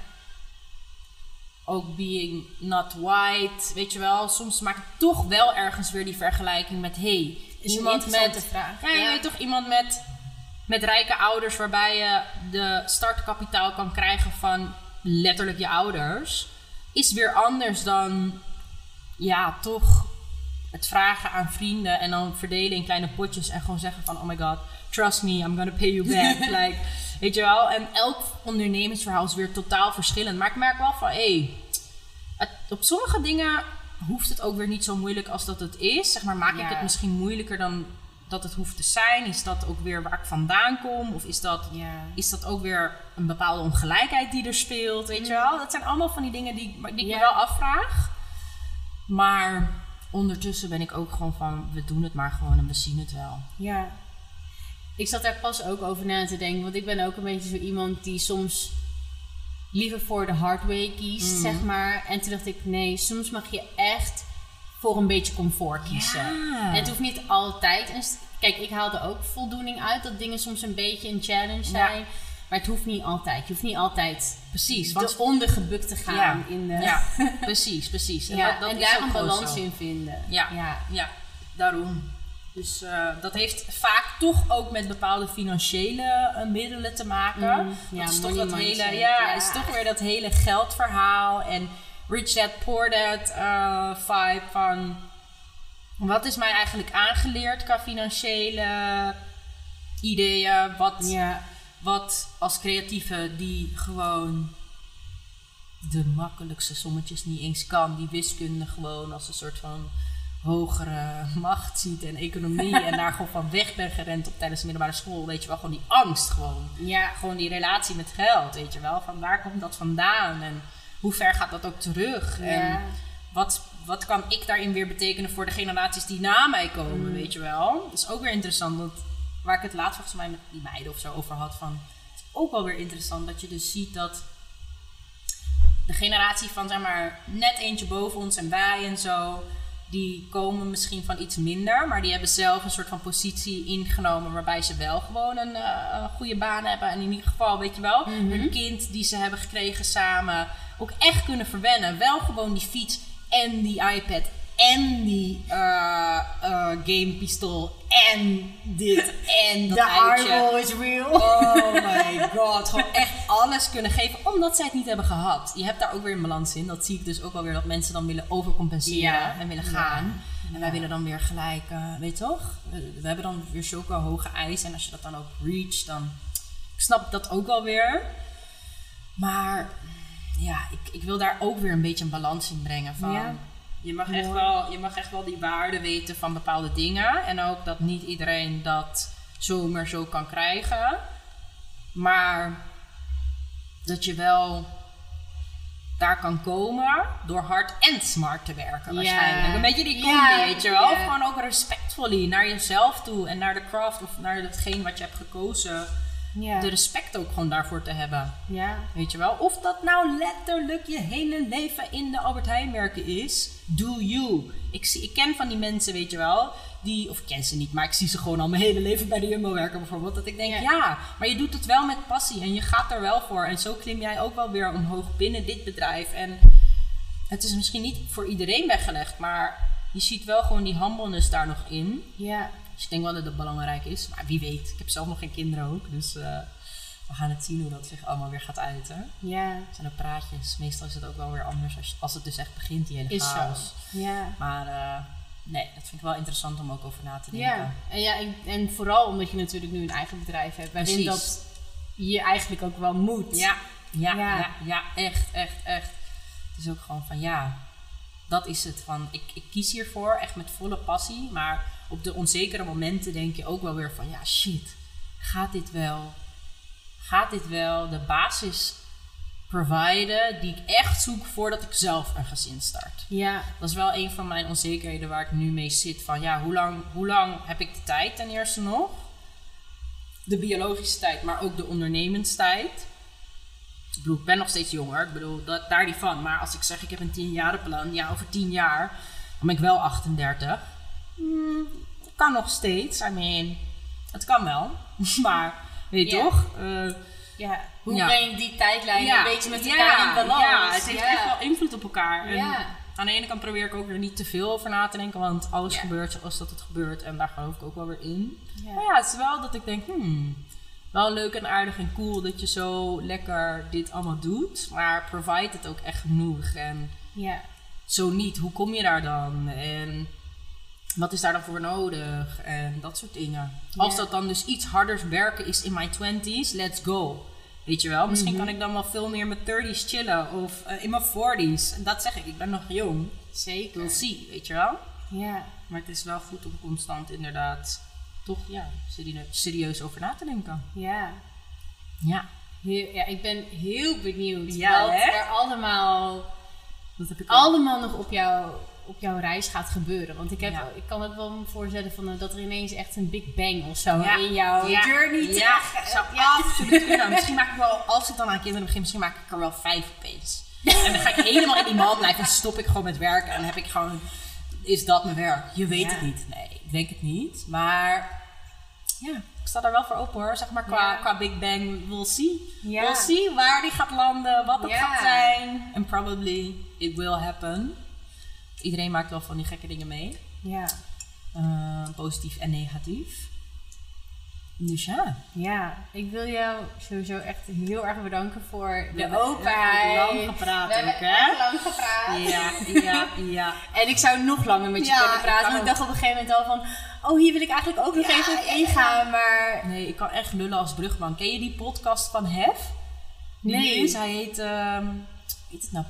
ook being not white, weet je wel. Soms maak ik toch wel ergens weer die vergelijking met, hey, Is iemand met, vraag. ja, je weet toch iemand met, met rijke ouders, waarbij je de startkapitaal kan krijgen van letterlijk je ouders, is weer anders dan, ja, toch het vragen aan vrienden en dan verdelen in kleine potjes en gewoon zeggen van, oh my god, trust me, I'm gonna pay you back. like, weet je wel? En elk ondernemingsverhaal is weer totaal verschillend. Maar ik merk wel van, hé, hey, op sommige dingen hoeft het ook weer niet zo moeilijk als dat het is. Zeg maar, maak ik het misschien moeilijker dan dat het hoeft te zijn? Is dat ook weer waar ik vandaan kom? Of is dat, Ja. is dat ook weer een bepaalde ongelijkheid die er speelt? Weet je wel? Dat zijn allemaal van die dingen die, die ik Ja. me wel afvraag. Maar ondertussen ben ik ook gewoon van, we doen het maar gewoon en we zien het wel. Ja. Ik zat daar pas ook over na te denken. Want ik ben ook een beetje zo iemand die soms liever voor de hard way kiest, Mhm. zeg maar. En toen dacht ik, nee, soms mag je echt voor een beetje comfort kiezen. Ja. En het hoeft niet altijd... Een Kijk, ik haalde ook voldoening uit dat dingen soms een beetje een challenge zijn. Maar het hoeft niet altijd. Je hoeft niet altijd Precies, de want ondergebukt te gaan Ja. in de... ja, precies, precies. Ja, dat- dat en daar een balans zo. in vinden. Ja. ja. Ja, daarom. Dus eh, dat heeft vaak toch ook met bepaalde financiële eh, middelen te maken. Mm, ja, dat is toch dat hele, ja, ja. is toch weer dat hele geldverhaal en rich dad poor dad eh, vibe van wat is mij eigenlijk aangeleerd qua financiële ideeën, wat, Ja. wat als creatieve die gewoon de makkelijkste sommetjes niet eens kan. Die wiskunde gewoon als een soort van hogere macht ziet en economie. en daar gewoon van weg ben gerend op tijdens de middelbare school. Weet je wel, gewoon die angst gewoon. Ja. Gewoon die relatie met geld, weet je wel. Van waar komt dat vandaan en hoe ver gaat dat ook terug? Ja. En wat, wat kan ik daarin weer betekenen voor de generaties die na mij komen, Mm. weet je wel. Dat is ook weer interessant, want waar ik het laatst volgens mij met die meiden of zo over had. Van, het is ook wel weer interessant dat je dus ziet dat de generatie van zeg maar net eentje boven ons en wij en zo, die komen misschien van iets minder, maar die hebben zelf een soort van positie ingenomen waarbij ze wel gewoon een, eh, goede baan hebben. En in ieder geval, weet je wel, Mhm. hun kind die ze hebben gekregen samen ook echt kunnen verwennen. Wel gewoon die fiets en die iPad en die eh eh, gamepistool en dit en dat De uitje. is real. Oh my god. Gewoon echt alles kunnen geven. Omdat zij het niet hebben gehad. Je hebt daar ook weer een balans in. Dat zie ik dus ook wel weer. Dat mensen dan willen overcompenseren. Ja. En willen Ja. gaan. En wij willen dan weer gelijk. eh, weet je toch? We, we hebben dan weer zulke hoge eisen. En als je dat dan ook reach. Dan ik snap dat ook wel weer. Maar ja, ik, ik wil daar ook weer een beetje een balans in brengen. Van, Ja. Je, mag echt wel, je mag echt wel die waarde weten van bepaalde dingen. En ook dat niet iedereen dat zomaar zo kan krijgen. Maar dat je wel daar kan komen door hard en smart te werken waarschijnlijk. Een beetje die combi, weet je wel. Gewoon ook respectfully naar jezelf toe en naar de craft of naar hetgeen wat je hebt gekozen. Ja. De respect ook gewoon daarvoor te hebben. ja. Weet je wel? Of dat nou letterlijk je hele leven in de Albert Heijn werken is. Do you. Ik, zie, ik ken van die mensen, weet je wel. Die, of ik ken ze niet, maar ik zie ze gewoon al mijn hele leven bij de Jumbo werken bijvoorbeeld. Dat ik denk, Ja. ja. maar je doet het wel met passie en je gaat er wel voor. En zo klim jij ook wel weer omhoog binnen dit bedrijf. En het is misschien niet voor iedereen weggelegd, maar je ziet wel gewoon die humbleness daar nog in. Ja. Dus ik denk wel dat het belangrijk is. Maar wie weet, ik heb zelf nog geen kinderen ook. Dus eh, we gaan het zien hoe dat zich allemaal weer gaat uiten. Ja. Het zijn ook praatjes. Meestal is het ook wel weer anders als, als het dus echt begint, die hele Is zo. Ja. Maar eh, nee, dat vind ik wel interessant om ook over na te denken. Ja. En, ja en, en vooral omdat je natuurlijk nu een eigen bedrijf hebt. Waarin dat je eigenlijk ook wel moet. Ja, ja, ja. Ja. ja, echt, echt, echt. Het is ook gewoon van ja, dat is het. Van, ik, ik kies hiervoor echt met volle passie. Maar op de onzekere momenten denk je ook wel weer van ja, shit, gaat dit wel? Gaat dit wel de basis providen die ik echt zoek voordat ik zelf een gezin start? Ja. Dat is wel een van mijn onzekerheden waar ik nu mee zit. Van ja, hoe lang, hoe lang heb ik de tijd ten eerste nog? De biologische tijd, maar ook de ondernemenstijd. Ik bedoel, ik ben nog steeds jonger. Ik bedoel, dat, daar niet van. Maar als ik zeg, ik heb een 10 plan. Ja, over 10 jaar, dan ben ik wel 38. Hmm, kan nog steeds. I mean, het kan wel. maar, weet je Ja. toch? Eh, Ja. Hoe Ja. breng je die tijdlijn een beetje met elkaar in balans? Ja, het heeft echt wel invloed op elkaar. En. Aan de ene kant probeer ik ook weer niet te veel over na te denken, want alles gebeurt zoals dat het gebeurt en daar geloof ik ook wel weer in. Ja. Maar ja, het is wel dat ik denk, hmm, wel leuk en aardig en cool dat je zo lekker dit allemaal doet, maar provide het ook echt genoeg en Ja. zo niet, hoe kom je daar dan? En wat is daar dan voor nodig? En dat soort dingen. Als dat dan dus iets harders werken is in mijn 20s, let's go. Weet je wel, misschien Mhm. kan ik dan wel veel meer met 30s chillen of eh, in mijn 40s. En dat zeg ik, ik ben nog jong. Zeker. We'll see, weet je wel. Ja. Maar het is wel goed om constant inderdaad toch ja, serie- serieus over na te denken. Ja. Ja, Heel, ja, ik ben heel benieuwd Ja, wat hè? er allemaal, dat heb ik allemaal nog op, jou, op jouw reis gaat gebeuren. Want ik, heb, Ja. ik kan ook wel me voorstellen van, eh, dat er ineens echt een big bang of zo Ja. in jouw Ja. journey Ja, terecht- zou absoluut kunnen. Misschien maak ik wel, als ik dan aan kinderen begin, misschien maak ik er wel vijf opeens. En dan ga ik helemaal in die man blijven en stop ik gewoon met werken. En dan heb ik gewoon, is dat mijn werk? Je weet Ja. het niet. Nee, ik denk het niet. Maar ja, ik sta daar wel voor open hoor. Zeg maar qua, Ja. qua Big Bang, we'll see. Ja. We'll see waar die gaat landen, wat het Ja. gaat zijn. En probably it will happen. Iedereen maakt wel van die gekke dingen mee. Ja. Eh, positief en negatief. Dus ja. Ja, ik wil jou sowieso echt heel erg bedanken voor de hebben openheid. lang gepraat We ook, hè? lang gepraat. Ja, ja, ja. En ik zou nog langer met je Ja, kunnen praten. Want ik dacht op een gegeven moment al van... Oh, hier wil ik eigenlijk ook nog Ja, even op ja, ja, ingaan. Maar Nee, ik kan echt lullen als brugman. Ken je die podcast van Hef? Nee. hij heet... ehm heet het nou?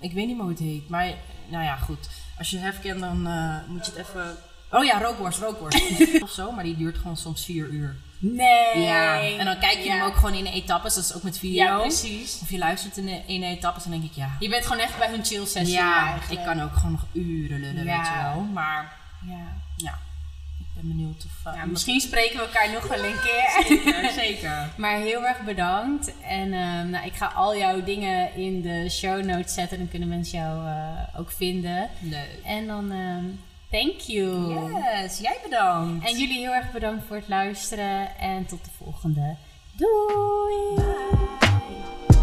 Ik weet niet meer hoe het heet. Maar, nou ja, goed. Als je Hef kent, dan eh, moet je het even... Oh ja, rookworst, rookworst. of zo, maar die duurt gewoon soms vier uur. nee. Ja, en dan kijk je Ja. hem ook gewoon in etappes. Dat is ook met video. Ja, precies. Of je luistert in, in etappes en dan denk ik, ja... Je bent gewoon echt bij hun chill sessie Ja, eigenlijk. ik kan ook gewoon nog uren lullen, Ja. weet je wel. Maar Ja. Ben benieuwd of... uh, Ja, misschien spreken we elkaar nog wel een keer. Zeker, zeker. Maar heel erg bedankt. En ehm, nou, ik ga al jouw dingen in de show notes zetten. Dan kunnen mensen jou eh, ook vinden. Leuk. En dan ehm, thank you. Yes, jij bedankt. En jullie heel erg bedankt voor het luisteren. En tot de volgende. Doei! Bye.